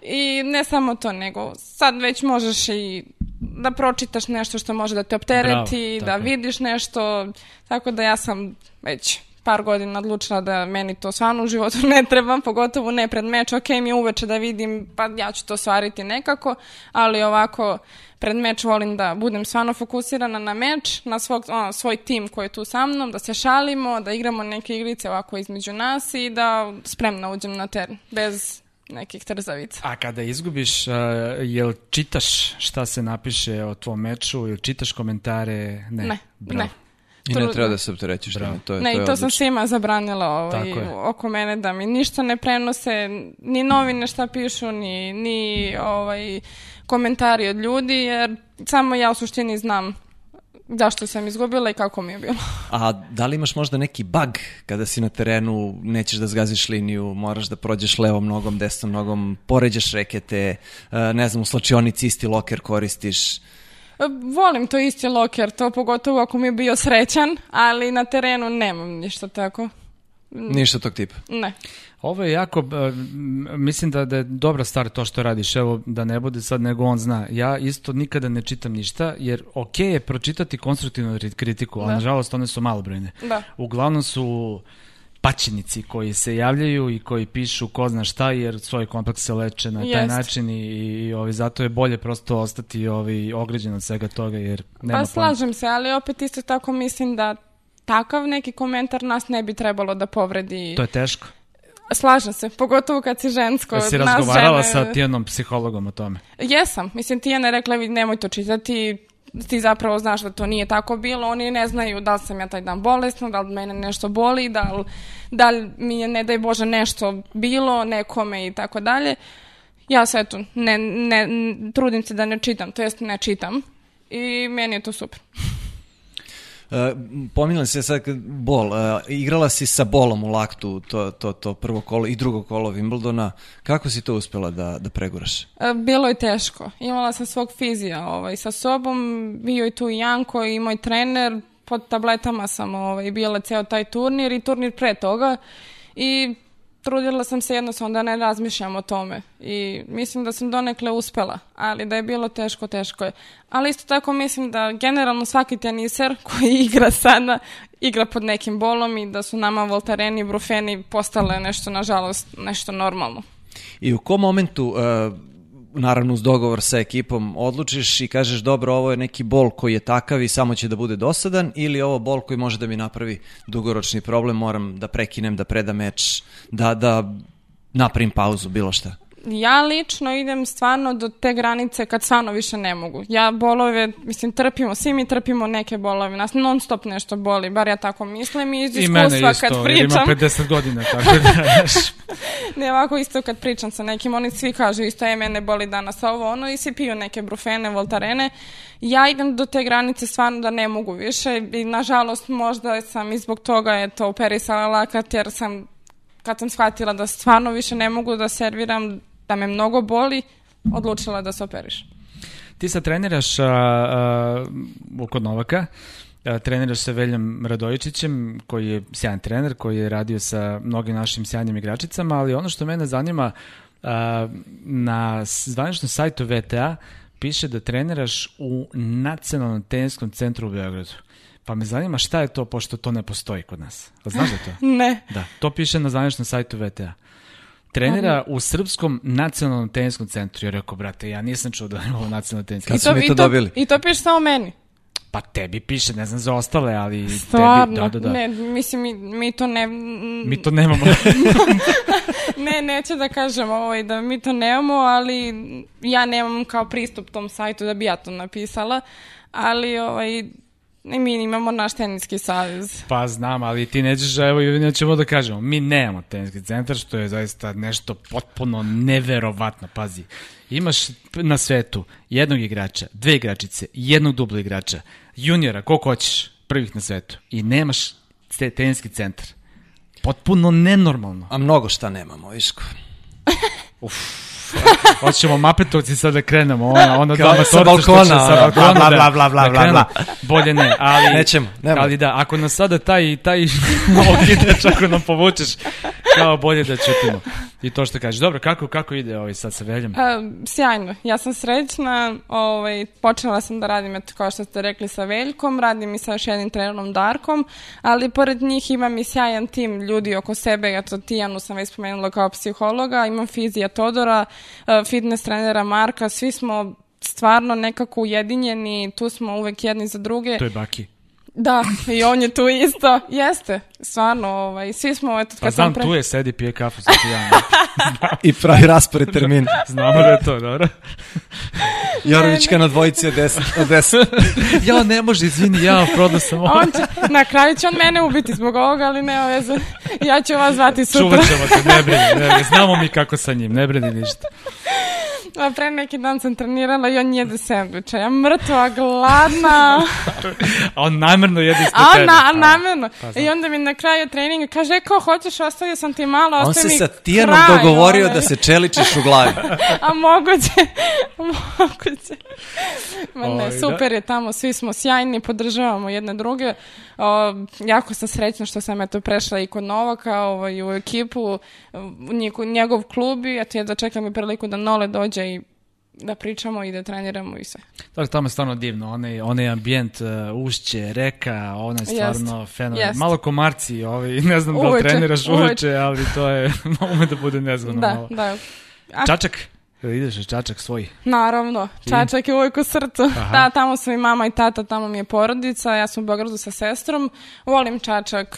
I ne samo to, nego sad već možeš i da pročitaš nešto što može da te optereti, Bravo, da vidiš nešto, tako da ja sam već par godina odlučila da meni to stvarno u životu ne treba, pogotovo ne pred meč, ok mi je uveče da vidim, pa ja ću to stvariti nekako, ali ovako pred meč volim da budem stvarno fokusirana na meč, na svog, ono, svoj tim koji je tu sa mnom, da se šalimo, da igramo neke igrice ovako između nas i da spremno uđem na teren, bez nekih trzavica. A kada izgubiš, uh, jel čitaš šta se napiše o tvom meču, jel čitaš komentare? Ne. Ne, Bravo. ne. I ne treba da se opterećiš. Time, To je, Ne, to i je to sam svima zabranila ovaj, Tako je. oko mene da mi ništa ne prenose, ni novine šta pišu, ni, ni ovaj, komentari od ljudi, jer samo ja u suštini znam zašto sam izgubila i kako mi je bilo. A da li imaš možda neki bug kada si na terenu, nećeš da zgaziš liniju, moraš da prođeš levom nogom, desnom nogom, poređaš rekete, e, ne znam, u slačionici isti loker koristiš. E, Volim to isti loker, to pogotovo ako mi je bio srećan, ali na terenu nemam ništa tako. Ništa tog tipa. Ne. Ovo je jako, m, mislim da, da je dobra stvar to što radiš, evo da ne bude sad nego on zna. Ja isto nikada ne čitam ništa, jer ok je pročitati konstruktivnu ri- kritiku, ali Da. nažalost one su malobrojne. Da. Uglavnom su paćenici koji se javljaju i koji pišu ko zna šta jer svoj kompleks se leče na taj Jest. način i, i ovi, zato je bolje prosto ostati ovi, ograđen od svega toga jer nema Pa slažem se, ali opet isto tako mislim da takav neki komentar nas ne bi trebalo da povredi. To je teško. Slažem se, pogotovo kad si žensko. Da si razgovarala žene- sa tijenom psihologom o tome. Jesam, mislim Tijana je rekla "Vi nemoj to čitati, ti zapravo znaš da to nije tako bilo, oni ne znaju da li sam ja taj dan bolesna, da li mene nešto boli, da li, da li mi je ne daj Bože nešto bilo nekome i tako dalje. Ja se eto, ne, ne, trudim se da ne čitam, to jest ne čitam i meni je to super. E, pominjala si sad bol, e, igrala si sa bolom u laktu to, to, to prvo kolo i drugo kolo Wimbledona. Kako si to uspjela da, da preguraš? E, Bilo je teško. Imala sam svog fizija ovaj, sa sobom, bio je tu i Janko i moj trener, pod tabletama sam ovaj, bila ceo taj turnir i turnir pre toga i trudila sam se jednostavno da ne razmišljam o tome i mislim da sam donekle uspela, ali da je bilo teško, teško je. Ali isto tako mislim da generalno svaki teniser koji igra sada igra pod nekim bolom i da su nama Voltareni i Brufeni postale nešto, nažalost, nešto normalno. I u kom momentu, e, naravno uz dogovor sa ekipom, odlučiš i kažeš dobro, ovo je neki bol koji je takav i samo će da bude dosadan ili ovo bol koji može da mi napravi dugoročni problem, moram da prekinem, da predam meč, da, da napravim pauzu, bilo šta. Ja lično idem stvarno do te granice kad stvarno više ne mogu. Ja bolove, mislim, trpimo, svi mi trpimo neke bolove, nas non stop nešto boli, bar ja tako mislim i iz I mene iskustva isto, kad jer pričam, ima 50 godina, tako da, ne ovako isto kad pričam sa nekim, oni svi kažu isto, e, mene boli danas ovo, ono, i svi piju neke brufene, voltarene. Ja idem do te granice stvarno da ne mogu više i nažalost možda sam i zbog toga je to operisala lakat jer sam kad sam shvatila da stvarno više ne mogu da serviram, da me mnogo boli, odlučila da se operiš. Ti sad treniraš a, a, kod Novaka, a, treniraš sa Veljom Radojičićem, koji je sjajan trener, koji je radio sa mnogim našim sjajnim igračicama, ali ono što mene zanima, a, na zvaničnom sajtu VTA piše da treniraš u Nacionalnom teniskom centru u Beogradu. Pa me zanima šta je to, pošto to ne postoji kod nas. Znaš da to? Ne. Da, to piše na zvaničnom sajtu VTA. Trenira u Srpskom nacionalnom teniskom centru. Ja rekao, brate, ja nisam čuo da je ovo nacionalni teniskom Kad su mi i to dobili? I to piše samo meni. Pa tebi piše, ne znam za ostale, ali Stvarno. tebi, da, da, da. Ne, mislim, mi, mi to ne... Mi to nemamo. Ne, neću da kažem ovaj, da mi to nemamo, ali ja nemam kao pristup tom sajtu da bi ja to napisala, ali ovaj, mi imamo naš teniski savez. pa znam, ali ti nećeš, evo i nećemo da kažemo. Mi nemamo teniski centar, što je zaista nešto potpuno neverovatno. Pazi, imaš na svetu jednog igrača, dve igračice, jednog dubla igrača, juniora, koliko hoćeš, prvih na svetu. I nemaš te- teniski centar. Potpuno nenormalno. A mnogo šta nemamo, Viško. Hoćemo mapetovci sad da krenemo, ona, ona Kao dva sa matorca što balkona, će sa balkona, bla, bla, da- bla, bla, da bla. Bolje ne, ali... Nećemo, nemoj. Ali da, ako nas sada taj, taj okidač, ako nam povučeš, kao bolje da ćutimo. I to što kažeš. Dobro, kako, kako ide ovaj sad sa Veljom? A, sjajno, ja sam srećna, ovaj, počela sam da radim, eto, kao što ste rekli, sa Veljkom, radim i sa još jednim trenerom Darkom, ali pored njih imam i sjajan tim ljudi oko sebe, eto, Tijanu sam već spomenula kao psihologa, imam fizija Todora, fitness trenera Marka, svi smo stvarno nekako ujedinjeni, tu smo uvek jedni za druge. To je Baki. Da, i on je tu isto. Jeste, stvarno, ovaj, svi smo, eto, kad Pa sam znam, pre... tu je, sedi, pije kafu sa Tijanom. I pravi raspored termin. Znamo da je to, dobro. Jorovićka na dvojici od 10. Od 10. ja, ne može, izvini, ja, prodao sam ovo. On će, na kraju će on mene ubiti zbog ovoga, ali nema veze. Ja ću vas zvati sutra. Čuvat ćemo te, ne brini, ne brini. Znamo mi kako sa njim, ne brini ništa. A pre neki dan sam trenirala i on jede sandviča. Ja mrtva, gladna. A on namjerno jede ispred A on tebe. na, Pa, namjerno. pa znam. I onda mi na kraju treninga kaže, e, kao hoćeš, ostavio sam ti malo, On ostavi se mi sa Tijanom kraj, dogovorio ovaj. da se čeličiš u glavi. A moguće, moguće. Ma ne, Ovaj, da. super je tamo, svi smo sjajni, podržavamo jedne druge. O, jako sam srećna što sam eto prešla i kod Novaka ovaj, u ekipu, u njegov, njegov klub i eto jedva čekam i priliku da Nole dođe i da pričamo i da treniramo i sve. Dakle, tamo je stvarno divno, onaj, onaj ambijent, uh, ušće, reka, ono je stvarno fenomen. jest. Malo komarci, ovaj, ne znam da li Uveče, treniraš uveče. uveče, ali to je, ume da bude nezgodno Da, malo. da. A, Čačak, Jel ideš Čačak svoj? Naravno, Čačak je uvijek u srcu. Aha. Da, tamo su i mama i tata, tamo mi je porodica, ja sam u Beogradu sa sestrom. Volim Čačak,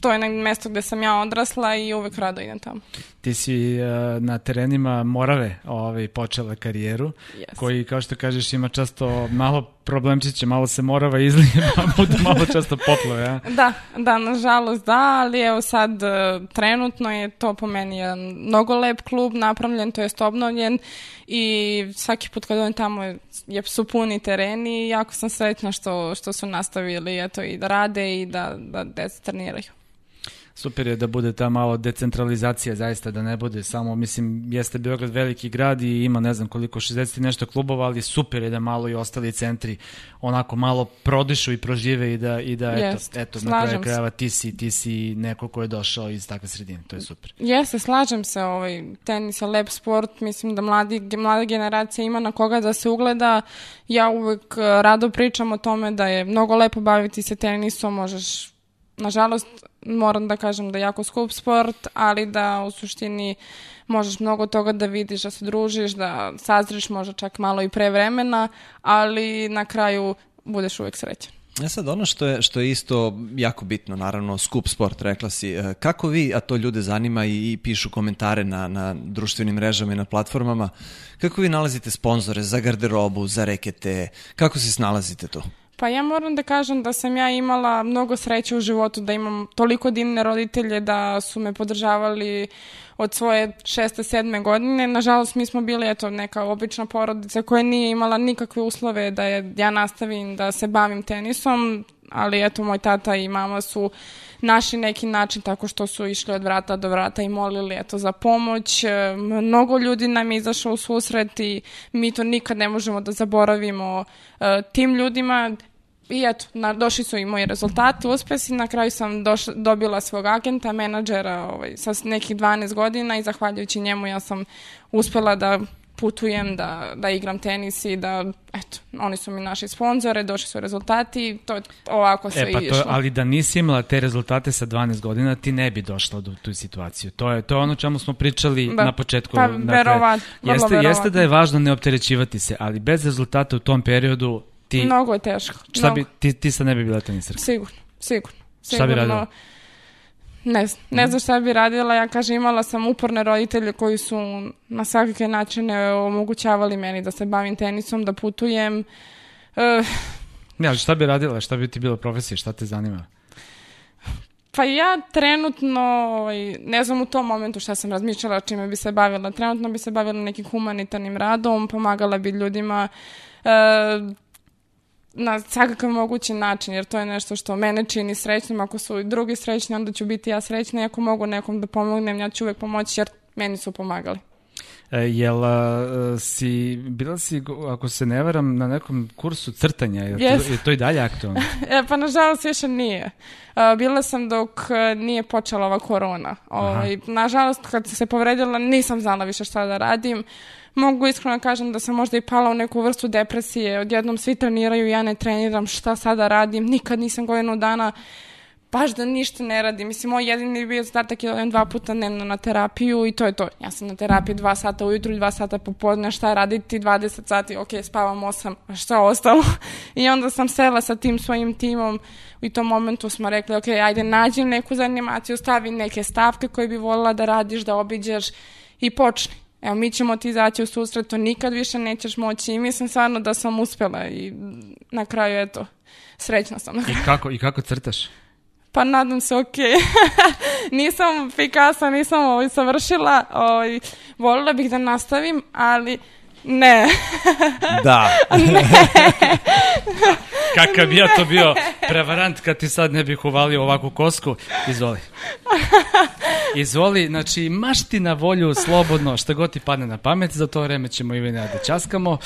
to je mesto gdje sam ja odrasla i uvijek rado idem tamo. Ti si uh, na terenima Morave ovaj, počela karijeru, Yes. koji, kao što kažeš, ima često malo problemčiće, malo se Morava izlije, pa bude malo često poplave, a? Da, da, nažalost da, ali evo sad e, trenutno je to po meni jedan mnogo lep klub napravljen, to jest obnovljen i svaki put kad on tamo je, je su puni tereni i jako sam sretna što, što su nastavili eto, i da rade i da, da deca treniraju. Super je da bude ta malo decentralizacija, zaista da ne bude samo, mislim, jeste Beograd veliki grad i ima ne znam koliko, 60 i nešto klubova, ali super je da malo i ostali centri onako malo prodišu i prožive i da, i da eto, Jest, eto na kraju krajeva ti si, ti si neko ko je došao iz takve sredine, to je super. Jeste, slažem se, ovaj, tenis je lep sport, mislim da mladi, mlada generacija ima na koga da se ugleda. Ja uvek eh, rado pričam o tome da je mnogo lepo baviti se tenisom, možeš, nažalost, moram da kažem da je jako skup sport, ali da u suštini možeš mnogo toga da vidiš, da se družiš, da sazriš možda čak malo i pre vremena, ali na kraju budeš uvek srećan. E sad, ono što je, što je isto jako bitno, naravno, skup sport, rekla si, e, kako vi, a to ljude zanima i, i pišu komentare na, na društvenim mrežama i na platformama, kako vi nalazite sponzore za garderobu, za rekete, kako se snalazite tu? Pa ja moram da kažem da sam ja imala mnogo sreće u životu, da imam toliko divne roditelje da su me podržavali od svoje šeste, sedme godine. Nažalost, mi smo bili eto, neka obična porodica koja nije imala nikakve uslove da je, ja nastavim da se bavim tenisom, ali eto, moj tata i mama su našli neki način tako što su išli od vrata do vrata i molili eto za pomoć. Mnogo ljudi nam je izašlo u susret i mi to nikad ne možemo da zaboravimo e, tim ljudima i eto, na, došli su i moji rezultati, uspesi, na kraju sam doš, dobila svog agenta, menadžera ovaj, sa nekih 12 godina i zahvaljujući njemu ja sam uspela da putujem, da, da igram tenis i da, eto, oni su mi naši sponzore, došli su rezultati i to je ovako sve E pa to, išlo. ali da nisi imala te rezultate sa 12 godina, ti ne bi došla do tu situaciju. To je to je ono čemu smo pričali Da. na početku. Pa, dakle, verovat- jeste, jeste verovatno. da je važno ne opterećivati se, ali bez rezultata u tom periodu ti, Mnogo je teško. šta mnogo. bi, ti, ti sad ne bi bila tenisarka. Sigurno, sigurno. Šta bi sigurno. radila? Mhm. Ne znam, ne znam šta bi radila, ja kažem imala sam uporne roditelje koji su na svakakve načine omogućavali meni da se bavim tenisom, da putujem. E, Ne, ali šta bi radila, šta bi ti bila profesija, šta te zanima? pa ja trenutno, ovaj, ne znam u tom momentu šta sam razmišljala čime bi se bavila, trenutno bi se bavila nekim humanitarnim radom, pomagala bi ljudima e, na svakakav mogući način, jer to je nešto što mene čini srećnim. Ako su i drugi srećni, onda ću biti ja srećna. I ako mogu nekom da pomognem, ja ću uvek pomoći, jer meni su pomagali. E, jel a, si, bila si, ako se ne varam, na nekom kursu crtanja, je, to, Yes. je to i dalje aktualno? E, pa nažalost više nije. A, bila sam dok e, nije počela ova korona. Ovaj, nažalost, kad sam se povredila, nisam znala više šta da radim. Mogu iskreno da kažem da sam možda i pala u neku vrstu depresije. Odjednom svi treniraju, ja ne treniram, šta sada radim. Nikad nisam godinu dana baš da ništa ne radim. Mislim, moj jedini bio zadatak je da odem dva puta dnevno na terapiju i to je to. Ja sam na terapiji dva sata ujutru i dva sata popodne, šta raditi 20 sati, ok, spavam 8, a šta ostalo? I onda sam sela sa tim svojim timom i tom momentu smo rekli, ok, ajde nađi neku zanimaciju, stavi neke stavke koje bi volila da radiš, da obiđeš i počni. Evo mi ćemo ti izaći u susret, to nikad više nećeš moći i mislim stvarno da sam uspjela i na kraju eto, srećna sam. I kako, i kako crtaš? Pa nadam se, ok. nisam Pikasa, nisam ovaj, savršila. Ovaj, volila bih da nastavim, ali ne. Da. Kakav bi ja to bio prevarant kad ti sad ne bih uvalio ovakvu kosku. Izvoli. Izvoli, znači maš ti na volju slobodno šta god ti padne na pamet, za to vreme ćemo i da časkamo,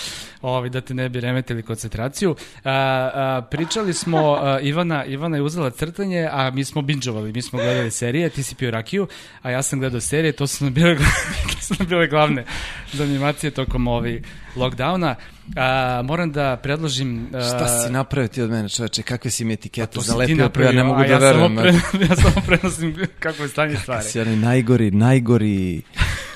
ovaj, da te ne bi remetili koncentraciju. A, a, pričali smo, a, Ivana, Ivana je uzela crtanje, a mi smo binđovali, mi smo gledali serije, ti si pio rakiju, a ja sam gledao serije, to su nam bile, to su nam bile glavne zanimacije tokom ovaj lockdowna. A, moram da predložim... A, Šta si napravio ti od mene, čoveče? Kakve si mi etikete ti zalepio? Pa ja ne mogu da ja verujem. Samo pre, ja samo prenosim kako je stanje stvari. Si onaj najgori, najgori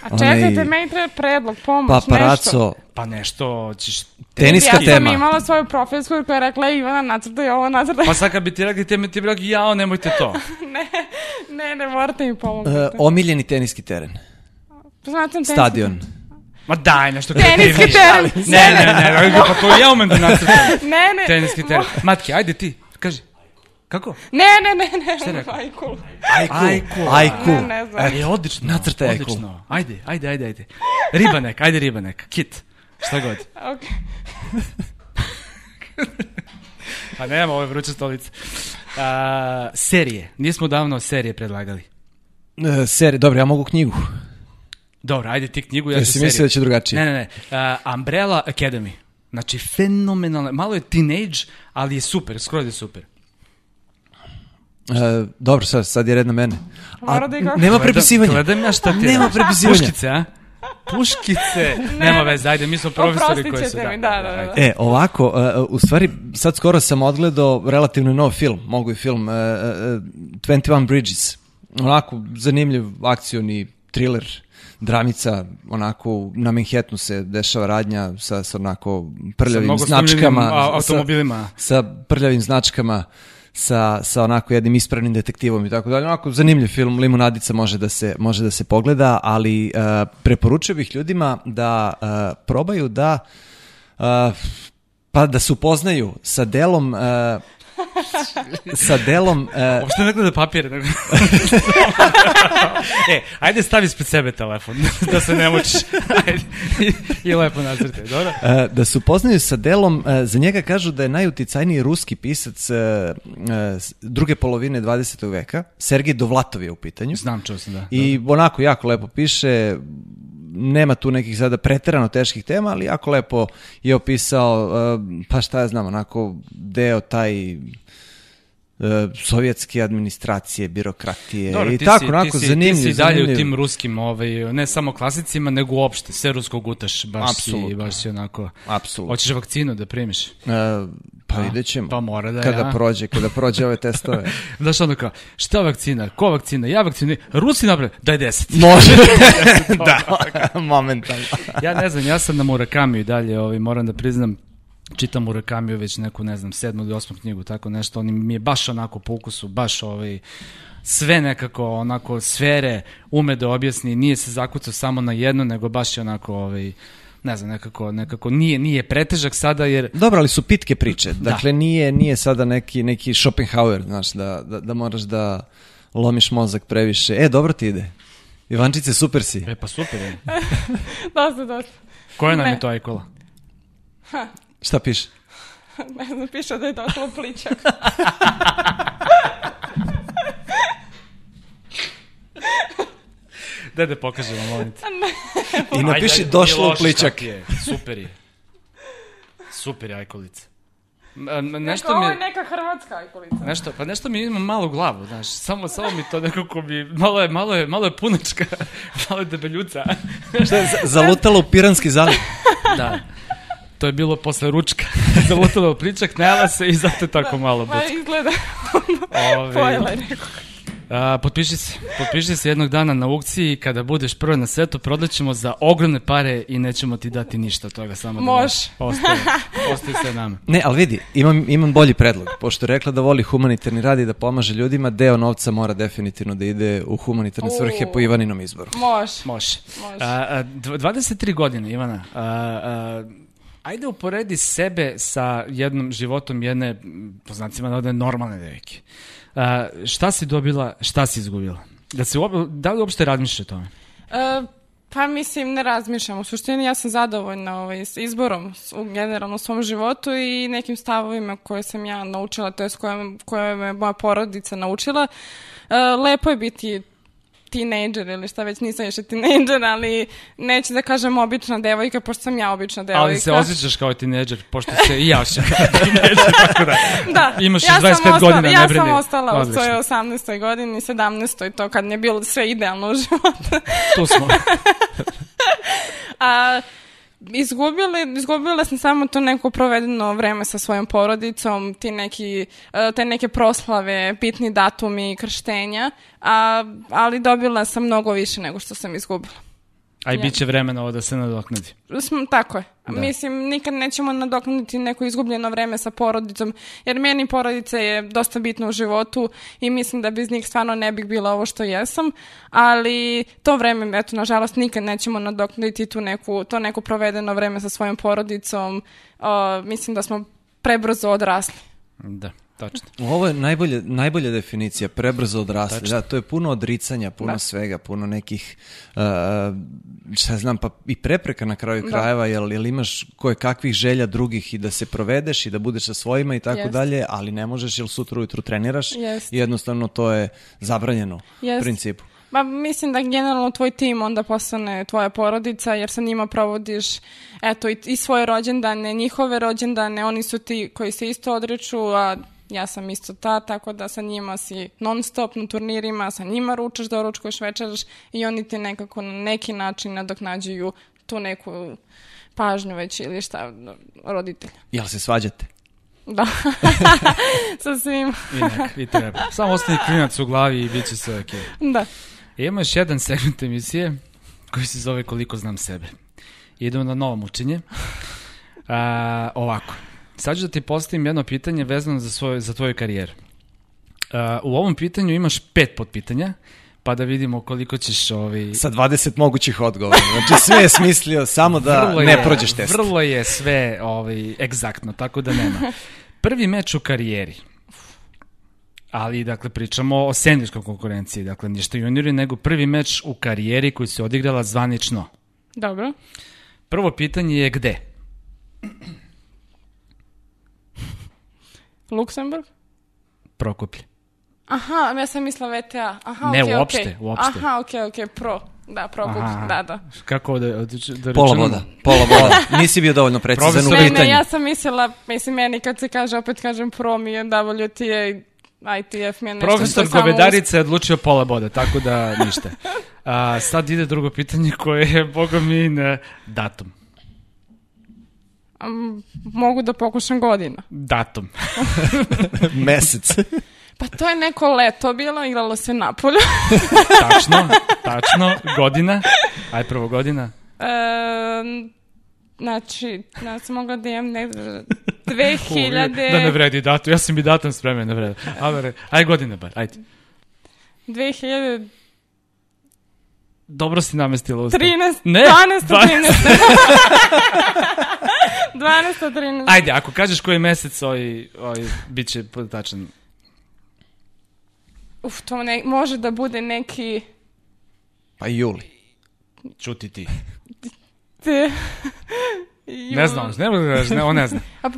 A čekajte, meni treba predlog, pomoć, nešto. paparaco. Pa nešto ćeš... Teniska ja sam tema. imala svoju profilsku koja je rekla Ivana nacrtaj ovo, nacrtaj. Pa sad kad bi ti rekli, te mi ti bi rekli, jao, nemojte to. ne, ne, ne, morate mi pomoći. Uh, omiljeni teniski teren. Znate, tenis- Stadion. Ma daj nešto Teniski kreativnije. teren. Ne, ne, ne, ne, pa to ja umem da nacrtam. Ne, ne. Teniski teren. Matke, ajde ti, kaži. Kako? Ne, ne, ne, ne. Šta rekao? Ajkul. Ajku. Ajku. Ajku. Ne, ne znam. E, odlično. Nacrtaj ajku. Odlično. Ajde, ajde, ajde, ajde. Ribanek, ajde ribanek. Kit. Šta god. Ok. Pa nema, ovo je vruća stolica. A, serije. Nismo davno serije predlagali. Uh, seri, dobro, ja mogu knjigu. Dobro, ajde ti knjigu, ja ću Jesi seriju. mislio da će drugačije? Ne, ne, ne. Uh, Umbrella Academy. Znači, fenomenalno. Malo je teenage, ali je super, skoro je super. Uh, dobro, sad, sad je red na mene. Mora da nema prepisivanja. Gledam ja šta ti Nema prepisivanja. Puškice, a? Puškice. Nema veze, ajde, mi smo profesori koji su... ćete mi, da, da, da. ajde. E, ovako, uh, u stvari, sad skoro sam odgledao relativno nov film, mogu i film, uh, uh, 21 Bridges. Onako, zanimljiv akcioni thriller, dramica, onako, na Manhattanu se dešava radnja sa, sa onako Sa prljavim snimljenim značkama. a- sa- automobilima. sa prljavim značkama, sa, sa onako jednim ispravnim detektivom i tako dalje. Onako zanimljiv film, Limunadica može da se, može da se pogleda, ali uh, preporučio bih ljudima da uh, probaju da uh, pa da se upoznaju sa delom uh, sa delom uh, Uopšte ne gleda papire. Nego... e, ajde stavi ispred sebe telefon, da se ne mučiš. Ajde. I, I lepo nacrtaj, dobro? E, da se upoznaju sa delom, e, za njega kažu da je najuticajniji ruski pisac e, druge polovine 20. veka. Sergej Dovlatov je u pitanju. Znam, čuo sam da. I onako jako lepo piše, nema tu nekih sada preterano teških tema, ali jako lepo je opisao, pa šta ja znam, onako deo taj sovjetske administracije, birokratije Dobro, i tako, si, onako, ti si, zanimljiv. Ti si dalje zanimljiv. u tim ruskim, ovaj, ne samo klasicima, nego uopšte, sve rusko gutaš, baš si, Apsolutno. baš si onako... Apsolutno. Hoćeš vakcinu da primiš? E, pa ide ćemo. pa mora da, Kada ja. prođe, kada prođe ove testove. Znaš ono kao, šta vakcina, ko vakcina, ja vakcina, Rusi naprave, daj deset. Može. da, momentalno. ja ne znam, ja sam na Murakamiju i dalje, ovaj, moram da priznam, čitam Murakamiju već neku, ne znam, sedmu ili osmu knjigu, tako nešto, on mi je baš onako po ukusu, baš ovaj, sve nekako onako sfere ume da objasni, nije se zakucao samo na jedno, nego baš je onako ovaj, ne znam, nekako, nekako nije, nije pretežak sada jer Dobro, ali su pitke priče. Dakle, nije, nije sada neki, neki Schopenhauer, znaš, da, da, da moraš da lomiš mozak previše. E, dobro ti ide. Ivančice, super si. E pa super je. Dosta, dosta. Koja nam Ne. je to ajkola? Šta piše? Ne znam, piše da je došlo pličak. Daj da pokažemo, molim te. I napiši Ajde, ajde, došlo u pličak. je, Super je. Super je ajkolica. Nešto Ovo mi je je... neka hrvatska ajkolica. Nešto, pa nešto mi ima malo u glavu, znaš, samo, samo mi to nekako mi, malo je, malo je, malo je punačka, malo je debeljuca. Šta je, za- zalutalo u Piranski zaliv? da. To je bilo posle ručka. Zalutalo u najela se i zato je tako malo Pa bucka. izgleda Ove, pojela je neko. A, potpiši se. Potpiši se jednog dana na aukciji kada budeš prvo na svetu, prodaćemo za ogromne pare i nećemo ti dati ništa od toga. Samo Može. Da ostaje, ostaje sve nama. Ne, ali vidi, imam, imam bolji predlog. Pošto je rekla da voli humanitarni rad i da pomaže ljudima, deo novca mora definitivno da ide u humanitarne svrhe po Ivaninom izboru. Može. Može. Može. A, a, dv- 23 godine, Ivana. A, a, ajde uporedi sebe sa jednom životom jedne, po znacima navode, normalne devike. A, šta si dobila, šta si izgubila? Da, se, da li uopšte razmišljaš o tome? E, pa mislim, ne razmišljam. U suštini ja sam zadovoljna ovaj, s izborom u generalno u svom životu i nekim stavovima koje sam ja naučila, to je koje, koje me moja porodica naučila. E, lepo je biti tinejdžer ili šta već nisam više tinejdžer, ali neću da kažem obična devojka, pošto sam ja obična devojka. Ali se osjećaš kao tineđer, pošto se i ja osjećam kao tineđer, tako da Da, imaš ja još 25 sam ostala, godina, ja ne brini. sam ostala u Odlično. svojoj 18. godini, 17. to kad mi je bilo sve idealno u životu. Tu smo. A, izgubila, izgubila sam samo to neko provedeno vreme sa svojom porodicom, ti neki, e, te neke proslave, bitni datumi, krštenja, a, ali dobila sam mnogo više nego što sam izgubila. A i Ja. bit će vremena ovo da se nadoknadi. Tako je. Da. Mislim, nikad nećemo nadoknaditi neko izgubljeno vreme sa porodicom, jer meni porodica je dosta bitna u životu i mislim da bez njih stvarno ne bih bila ovo što jesam, ali to vreme, eto, nažalost, nikad nećemo nadoknaditi tu neku, to neko provedeno vreme sa svojom porodicom. O, mislim da smo prebrzo odrasli. Da, tačno. Ovo je najbolje, najbolja definicija, prebrzo odrasli. Tačno. Da, to je puno odricanja, puno Da. svega, puno nekih, uh, šta znam, pa i prepreka na kraju Da. krajeva, jel, jel imaš koje kakvih želja drugih i da se provedeš i da budeš sa svojima i tako Jest. dalje, ali ne možeš jer sutra ujutru treniraš Jest. i jednostavno to je zabranjeno u Jest. principu. Ma mislim da generalno tvoj tim onda postane tvoja porodica jer sa njima provodiš eto i, i svoje rođendane, njihove rođendane, oni su ti koji se isto odriču, a ja sam isto ta, tako da sa njima si non stop na turnirima, sa njima ručaš, doručkuješ, večeraš i oni ti nekako na neki način nadoknađuju tu neku pažnju već ili šta roditelja. Jel se svađate? Da. sa svim. I nek, i treba. Samo ostani klinac u glavi i bit će sve okej. Da. Ima još jedan segment emisije koji se zove Koliko znam sebe. Idemo na novo mučenje. A, ovako. Sad ću da ti postavim jedno pitanje vezano za, svoj, za tvoju karijeru. A, u ovom pitanju imaš pet podpitanja, pa da vidimo koliko ćeš... Ovi, Sa 20 mogućih odgovora. Znači sve je smislio samo da vrlo ne je, prođeš test. Vrlo je sve ovaj, egzaktno, tako da nema. Prvi meč u karijeri. Ali, dakle, pričamo o seniorskoj konkurenciji. Dakle, ništa juniori, nego prvi meč u karijeri koji se odigrala zvanično. Dobro. Prvo pitanje je gde? Luksemburg? Prokuplje. Aha, ja sam mislila VTA. Aha, Ne, okej, uopšte, okej. uopšte. Aha, okej, okej, pro. Da, pro kup, Aha. da, da. Kako da, da, da Pola voda, pola voda. Nisi bio dovoljno precizan u Profesor- Ne, pitanju. ne, ja sam mislila, mislim, meni kad se kaže, opet kažem pro mi je WTA, ITF mi je nešto Profesor što Govedarica je odlučio pola boda, tako da ništa. A, sad ide drugo pitanje koje je, boga mi, na datum. Mogu da pokušam godina. Datum. Mesec. Pa to je neko leto bilo, igralo se napolju. tačno, tačno. Godina. Aj, prvo godina. e, znači, ja sam mogla da imam ne, 2000... Da ne vredi datum, ja sam i datum spremen, ne vredi. Ajde, aj godine bar, ajde. 2013, Dobro si namestila usta. Ne, 12, 12. 13. 12, 13. Ajde, ako kažeš koji mesec, ovaj, ovaj, bit će tačan. Uf, to ne, može da bude neki... Pa juli. Čuti ti. Te, Ne znam, ne mogu da kažeš, ne, on ne zna. A,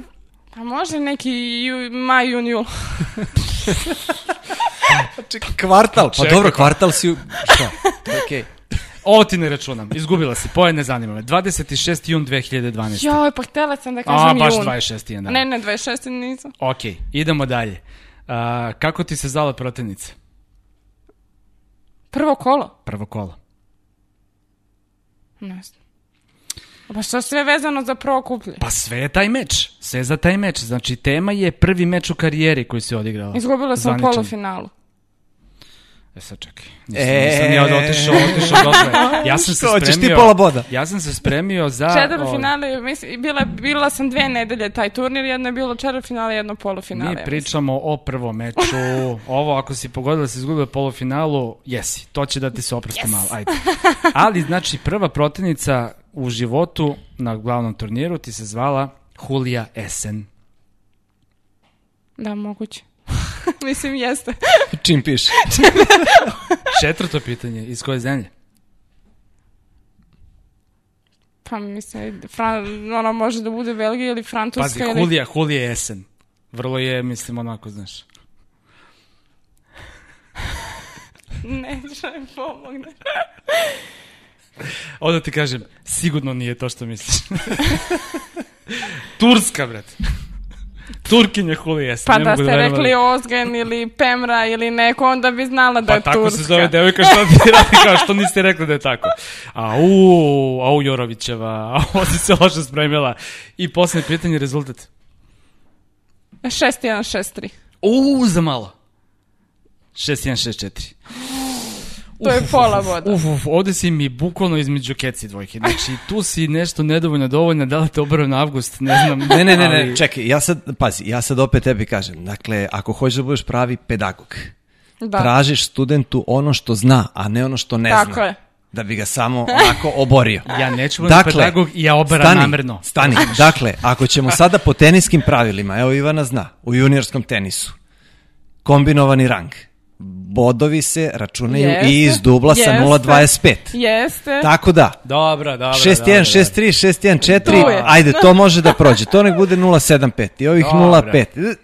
pa može neki ju, maj, jun, jul. Kvartal, pa Čekaj, dobro, kvartal si. Šta? To je okej. Ovo ti ne računam, izgubila si, poje ne zanima me. 26. jun 2012. Joj, pa htjela sam da kažem A, baš jun. 26. je, da. Ne, ne, 26. nisam. Ok, idemo dalje. A, kako ti se zvala protivnica? Prvo kolo? Prvo kolo. Ne znam. Pa što sve vezano za prvo kuplje? Pa sve je taj meč. Sve je za taj meč. Znači, tema je prvi meč u karijeri koji se odigrala. Izgubila sam u polufinalu. E sad čekaj. Nisam, e... nisam ni od otišao, otišao dotle. Ja sam se spremio... ti pola boda? Ja sam se spremio za... Četvrt finale, mislim, bila, bila sam dve nedelje taj turnir, jedno je bilo četvrt finale, jedno polufinale. Mi pričamo o prvom meču. Ovo, ako si pogodila da si izgubila polufinalu, jesi. To će da ti se oprosti yes. malo. Ajde. Ali, znači, prva protivnica u životu na glavnom turniru ti se zvala Julija Esen. Da, moguće. Mislim, jeste. Čim piše? Četvrto pitanje, iz koje zemlje? Pa mislim, Fran, ona može da bude Belgija ili Francuska. Pazi, ili... Hulija, Hulija je esen. Vrlo je, mislim, onako, znaš. ne, što mi pomogne. Onda ti kažem, sigurno nije to što misliš. Turska, brate. Turkinja Hulija. Pa da ste da rekli Ozgen ili Pemra ili neko, onda bi znala da pa je Turska. Pa tako se zove devojka, što ti radi kao, što niste rekli da je tako. Au, au Jorovićeva, au, si se loše spremila. I poslednje pitanje, rezultat. 6-1-6-3. U, za malo. 6-1-6-4. To je pola voda. Uf, uf, ovde si mi bukvalno između keci dvojke. Znači, tu si nešto nedovoljno dovoljno, da li te obrao na avgust, ne znam. Ne, ne, ne, ne, ali... čekaj, ja sad, pazi, ja sad opet tebi kažem, dakle, ako hoćeš da budeš pravi pedagog, da. tražiš studentu ono što zna, a ne ono što ne Tako zna. je da bi ga samo onako oborio. Ja neću biti dakle, pedagog i ja oberam stani, namerno. Stani, dakle, ako ćemo sada po teniskim pravilima, evo Ivana zna, u juniorskom tenisu, kombinovani rang, bodovi se računaju Jeste, i iz dubla sa jeste, 0,25. Jeste. Tako da, Dobro, dobro. 6-1, 6-3, 6-1, 4, ajde, to može da prođe. To nek bude 0,75 i ovih Dobro. 0,5.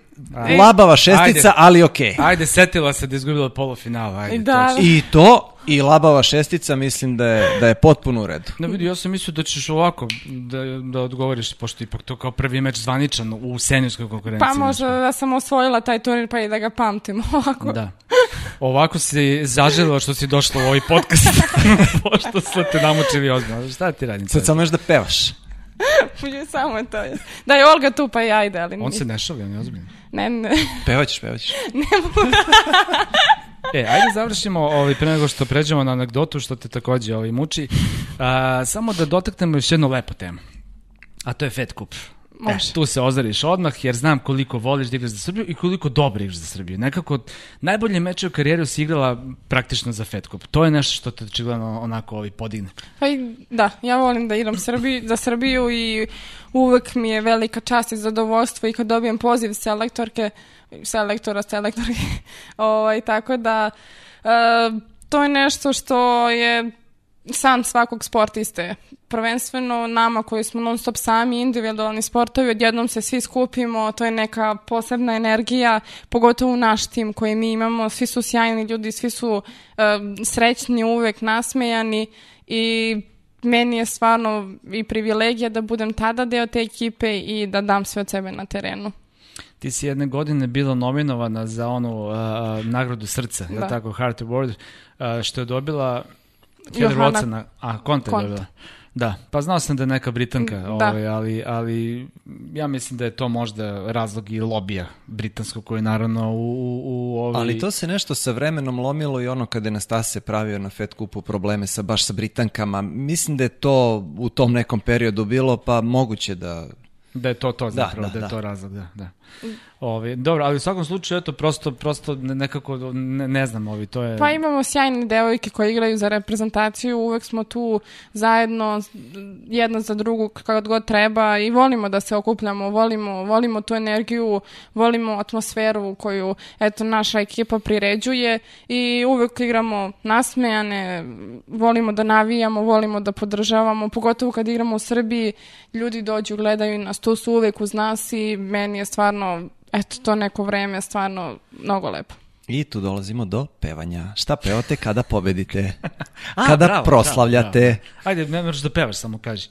Labava šestica, Ajde. ali okej. Okay. Ajde, setila se da je izgubila polufinal, ajde. Da. I to, i labava šestica, mislim da je, da je potpuno u redu. Ne vidi, ja sam mislio da ćeš ovako da, da odgovoriš, pošto ipak to kao prvi meč zvaničan u senijskoj konkurenciji. Pa možda da sam osvojila taj turnir pa i da ga pamtim ovako. Da. Ovako si zaželila što si došla u ovaj podcast, pošto smo te namučili ozbiljno. Šta ti radim? Sad samo još da pevaš. Može samo to. je. Da je Olga tu pa i ajde, ali... On se ne šali, on je ozbiljno. Ne, ne. Pevaćeš, pevaćeš. E, ajde završimo ovaj, pre nego što pređemo na anegdotu što te takođe ovaj, muči. A, samo da dotaknemo još jednu lepu temu. A to je Fed Cup. Može. E, tu se ozariš odmah jer znam koliko voliš da igraš za Srbiju i koliko dobro igraš za Srbiju. Nekako najbolje meče u karijeru si igrala praktično za Fed Cup. To je nešto što te očigledno onako ovaj, podigne. Pa i, da, ja volim da igram Srbiju, za Srbiju i uvek mi je velika čast i zadovoljstvo i kad dobijem poziv selektorke, selektora, selektorke, ovaj, tako da e, to je nešto što je san svakog sportiste. Prvenstveno nama koji smo non stop sami, individualni sportovi, odjednom se svi skupimo, to je neka posebna energija, pogotovo naš tim koji mi imamo, svi su sjajni ljudi, svi su uh, srećni, uvek nasmejani i meni je stvarno i privilegija da budem tada deo te ekipe i da dam sve od sebe na terenu. Ti si jedne godine bila nominovana za onu uh, nagradu srca, je Da. li tako, Heart Award, uh, što je dobila Heather Watson, a Conte je Conte. dobila. Da, pa znao sam da je neka Britanka, Da. ovaj, ali, ali ja mislim da je to možda razlog i lobija britanskog koji je naravno u, u, u ovaj... Ali to se nešto sa vremenom lomilo i ono kada je Nastase pravio na Fed kupu probleme sa baš sa Britankama. Mislim da je to u tom nekom periodu bilo, pa moguće da... Da je to to zapravo, da, da, da, je da. to razlog, da, da. Ovi, dobro, ali u svakom slučaju, eto, prosto, prosto ne- nekako, ne, ne znam, ovi, to je... Pa imamo sjajne devojke koje igraju za reprezentaciju, uvek smo tu zajedno, jedna za drugu kad god treba i volimo da se okupljamo, volimo, volimo tu energiju, volimo atmosferu koju eto naša ekipa priređuje i uvek igramo nasmejane, volimo da navijamo, volimo da podržavamo, pogotovo kad igramo u Srbiji, ljudi dođu, gledaju nas, tu su uvek uz nas i meni je stvarno, eto to neko vreme stvarno mnogo lepo. I tu dolazimo do pevanja. Šta pevate kada pobedite? A, kada bravo, proslavljate? bravo, bravo. Ajde, ne moraš da pevaš, samo kaži.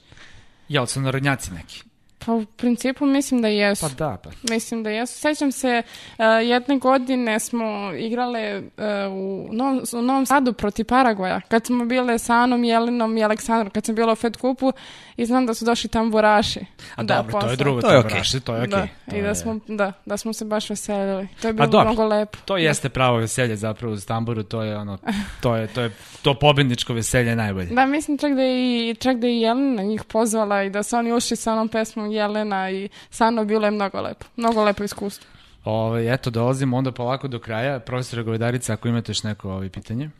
Jel su narodnjaci neki? Pa u principu mislim da jesu. Pa da, pa. Mislim da jesu. Sećam se, uh, jedne godine smo igrale uh, u, Novom, u Novom Sadu proti Paragoja, kad smo bile sa Anom, Jelinom i Aleksandrom, kad sam bila u Fed kupu i znam da su došli tamburaši. A da, dobro, to je drugo, To je okej. tamburaši, to je okej. Da, To i da je- smo, da, da smo se baš veselili. To je Pa bilo dobro. mnogo lepo. To jeste pravo veselje zapravo uz tamburu, to je ono, to je, to je, to pobedničko veselje je najbolje. Da, mislim čak da je i, čak da je i Jelena njih pozvala i da su oni ušli sa onom pesmom Jelena i Sano bilo je mnogo lepo. Mnogo lepo iskustvo. Ove, eto, dolazimo onda polako do kraja. Profesora Govedarica, ako imate još neko ovaj, pitanje.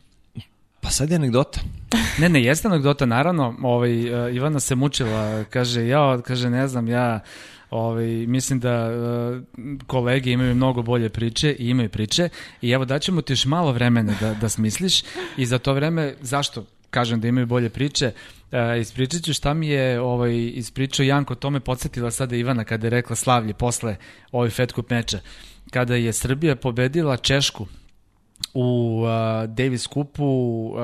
Pa sad je anegdota. Ne, ne, jeste anegdota, naravno, ovaj, uh, Ivana se mučila, kaže, ja, kaže, ne znam, ja, ovaj, mislim da uh, kolege imaju mnogo bolje priče i imaju priče i evo daćemo ti još malo vremena da, da smisliš i za to vreme, zašto kažem da imaju bolje priče, uh, ispričat ću šta mi je ovaj, ispričao Janko, to me podsjetila sada Ivana kada je rekla slavlje posle ovih Fed Cup meča, kada je Srbija pobedila Češku u uh, Davis Cupu uh,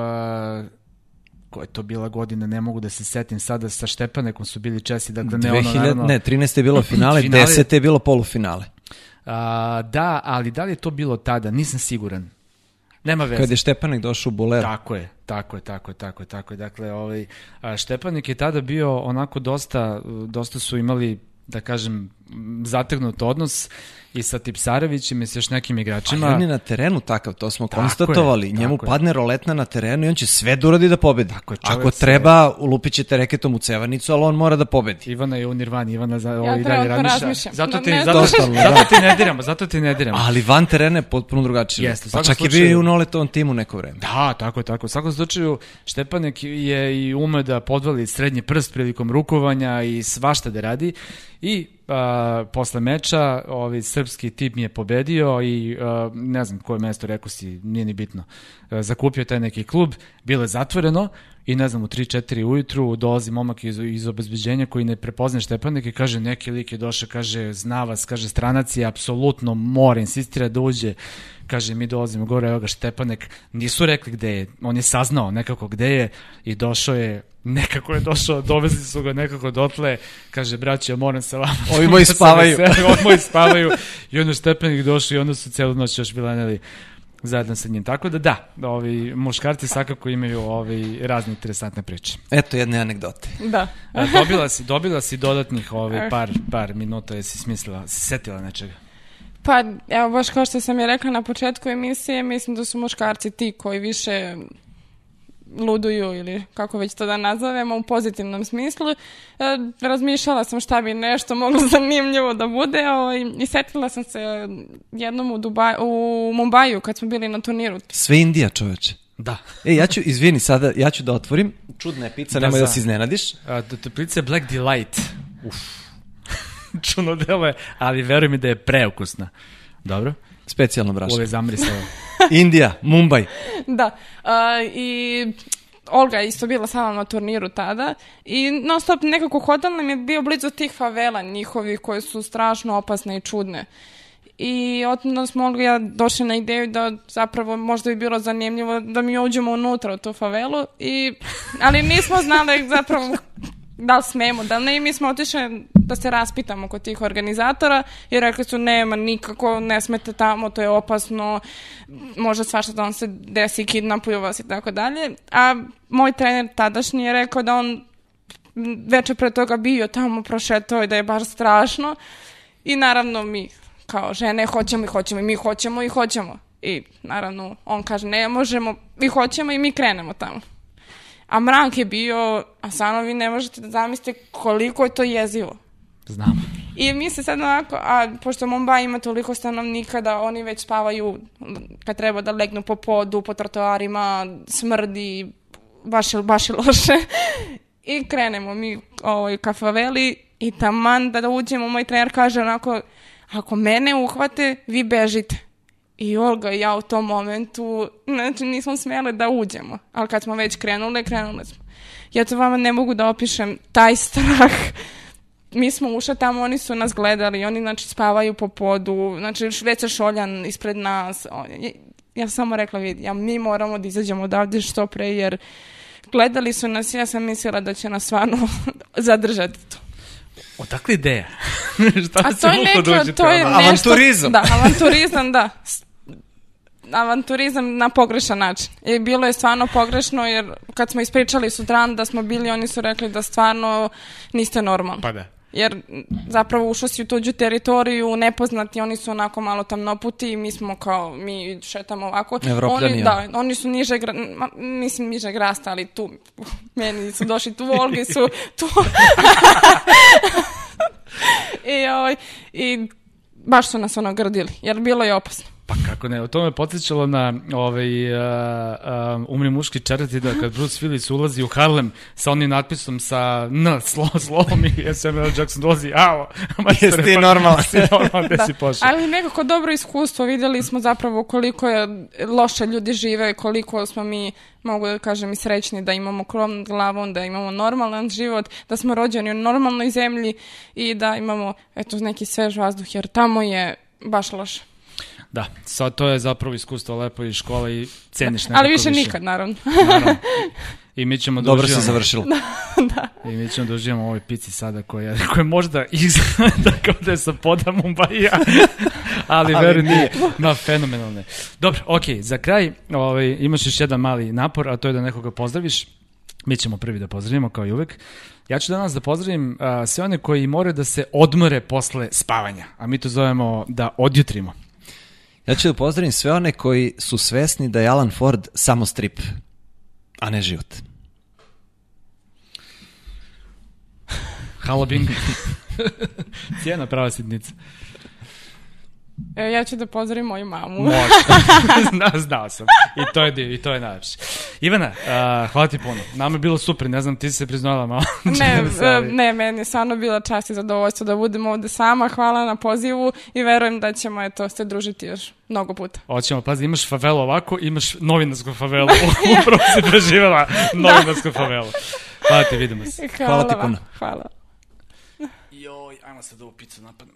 koja je to bila godina, ne mogu da se setim sada, sa Štepanekom su bili Česi, dakle ne ono 2000, naravno... ne, 13. je bilo finale, Finale- 10. je bilo polufinale. A, da, ali da li je to bilo tada? Nisam siguran. Nema veze. Kad je Štepanek došao u Bolero. Tako je, tako je, tako je, tako je, tako je. Dakle, ovaj, Štepanik je tada bio onako dosta, dosta su imali, da kažem, zategnut odnos i sa Tipsarevićem i sa još nekim igračima. Ali on je na terenu takav, to smo Tako konstatovali. je, Njemu tako je. padne roletna na terenu i on će sve da uradi da pobedi. Tako je, Ako se- treba, ulupit ćete reketom u cevanicu, ali on mora da pobedi. Ivana je u Nirvani, Ivana za, ovaj, trenutno dalje razmišlja. Zato Da ti, ne zato, znam. zato ti ne diramo, zato ti ne diramo. Ali van terena je potpuno drugačije. Jeste, u pa čak je slučaju- bio i u Noletovom timu neko vreme. Da, tako je, tako. je. U svakom slučaju, Štepanek je i ume da podvali srednji prst prilikom rukovanja i svašta da radi. I a, posle meča ovaj srpski tip mi je pobedio i a, ne znam koje mesto rekao si, nije ni bitno. A, zakupio taj neki klub, bilo je zatvoreno i ne znam, u 3-4 ujutru dolazi momak iz, iz obezbeđenja koji ne prepozne Štepanek i kaže neki lik je došao, kaže zna vas, kaže stranac je apsolutno mora, insistira da uđe kaže mi dolazimo gore, evo ga Štepanek, nisu rekli gde je, on je saznao nekako gde je i došao je, nekako je došao, dovezli su ga nekako dotle, kaže braće, ja moram sa vama. Ovi moji spavaju. Ovi moji spavaju i onda Štepanek došao i onda su celu noć još bilaneli zajedno sa njim. Tako da da, ovi muškarci svakako imaju ovi razne interesantne priče. Eto jedne anegdote. Da. A, dobila si, dobila si dodatnih ovaj, par, par minuta, jesi smislila, si setila nečega? Pa, evo, baš kao što sam je rekla na početku emisije, mislim da su muškarci ti koji više luduju ili kako već to da nazovemo u pozitivnom smislu. E, razmišljala sam šta bi nešto moglo zanimljivo da bude ovaj, i setila sam se jednom u, Dubaj, u Mumbaju kad smo bili na turniru. Sve Indija, čoveče. Da. E, ja ću, izvini, sada, ja ću da otvorim. Čudna je pizza, Da, nemoj da se iznenadiš. A, to teplice Black Delight. Uf. Čuno delo je, ali veruj mi da je preukusna. Dobro? Specijalno brašno. Ove zamrisao. Indija, Mumbai. Da, a, i Olga je isto bila sama na turniru tada i non stop nekako hotel nam je bio blizu tih favela njihovih koje su strašno opasne i čudne. I onda smo Olga i ja došli na ideju da zapravo možda bi bilo zanimljivo da mi uđemo unutra u tu favelu, i, ali nismo znali zapravo da li smemo, da li ne, i mi smo otišli da se raspitamo kod tih organizatora i rekli su nema nikako, ne smete tamo, to je opasno, može svašta da vam se desi, kidnapuju vas i tako dalje. A moj trener tadašnji je rekao da on veče pre toga bio tamo, prošetao i da je baš strašno. I naravno mi kao žene hoćemo i hoćemo i mi hoćemo i hoćemo. I naravno on kaže ne možemo, mi hoćemo i mi krenemo tamo. A mrak je bio, a samo vi ne možete da zamislite koliko je to jezivo. Znam. I mi se sad onako, a pošto Mumbai ima toliko stanovnika da oni već spavaju kad treba da legnu po podu, po trotoarima, smrdi, baš je, baš je loše. I krenemo mi ovaj, ka faveli i taman da, da uđemo, moj trener kaže onako, ako mene uhvate, vi bežite. I Olga i ja u tom momentu, znači nismo smjeli da uđemo, ali kad smo već krenule, krenule smo. Ja to vama ne mogu da opišem, taj strah mi smo ušli tamo, oni su nas gledali, oni znači spavaju po podu, znači već se šoljan ispred nas. Je- Ja sam samo rekla, vidi, ja, mi moramo da izađemo odavde što pre, jer gledali su nas, ja sam mislila da će nas stvarno zadržati tu. Odakle ideja? Šta A se to je neko, to je nešto... Avanturizam. Da, avanturizam, da. Avanturizam na pogrešan način. I bilo je stvarno pogrešno jer kad smo ispričali sutran da smo bili, oni su rekli da stvarno niste normalni. Pa da. Jer zapravo ušao si u tuđu teritoriju, nepoznati, oni su onako malo tamnoputi i mi smo kao, mi šetamo ovako. Evropljani, Oni, da, oni su niže, ma, mislim niže rasta, ali tu, meni su došli tu, Olgi su tu. I, ovaj, I baš su nas ono grdili, jer bilo je opasno. Pa kako ne, to me podsjećalo na ovaj, uh, uh, umri muški četvrti da kad Bruce Willis ulazi u Harlem sa onim natpisom sa N slo, slovom i Samuel Jackson dolazi, ao, majstore, Jesi ti pa- normalan? si normalan, gde si pošao? Ali nekako dobro iskustvo, videli smo zapravo koliko je loše ljudi žive, koliko smo mi, mogu da kažem, i srećni da imamo krov nad glavom, da imamo normalan život, da smo rođeni u normalnoj zemlji i da imamo eto, neki svež vazduh, jer tamo je baš loše. Da, sad to je zapravo iskustvo lepo iz škole i ceniš nekako Ali više nikad, naravno. Naravno. I mi ćemo da Dobro se uživamo. završilo. I mi ćemo da uživamo u ovoj pici sada koja, koja možda izgleda kao da je sa poda Mumbaija, ali, Ali veruj mi, nije. ma fenomenalne. Dobro, okej, za kraj ovaj, imaš još jedan mali napor, a to je da nekoga pozdraviš. Mi ćemo prvi da pozdravimo, kao i uvek. Ja ću danas da pozdravim a, sve one koji moraju da se odmore posle spavanja, a mi to zovemo da odjutrimo. Ja ću da pozdravim sve one koji su svesni da je Alan Ford samo strip, a ne život. Halabing. Cijena prava sitnica. E, ja ću da pozdravim moju mamu. Može. Zna, znao sam. I to je, div- i to je najlepše. Ivana, uh, hvala ti puno. Nama je bilo super, ne znam, ti si se priznala malo. Ne, e, ne, meni je stvarno bila čast i zadovoljstvo da budem ovde sama. Hvala na pozivu i verujem da ćemo eto, se družiti još mnogo puta. Hoćemo, pazi, imaš favelu ovako, imaš novinarsku favelu. Upravo si preživjela novinarsku favelu. Hvala ti, vidimo se. Hvala, ti vam. puno. Hvala. Joj, ajmo sad ovu picu napadnem.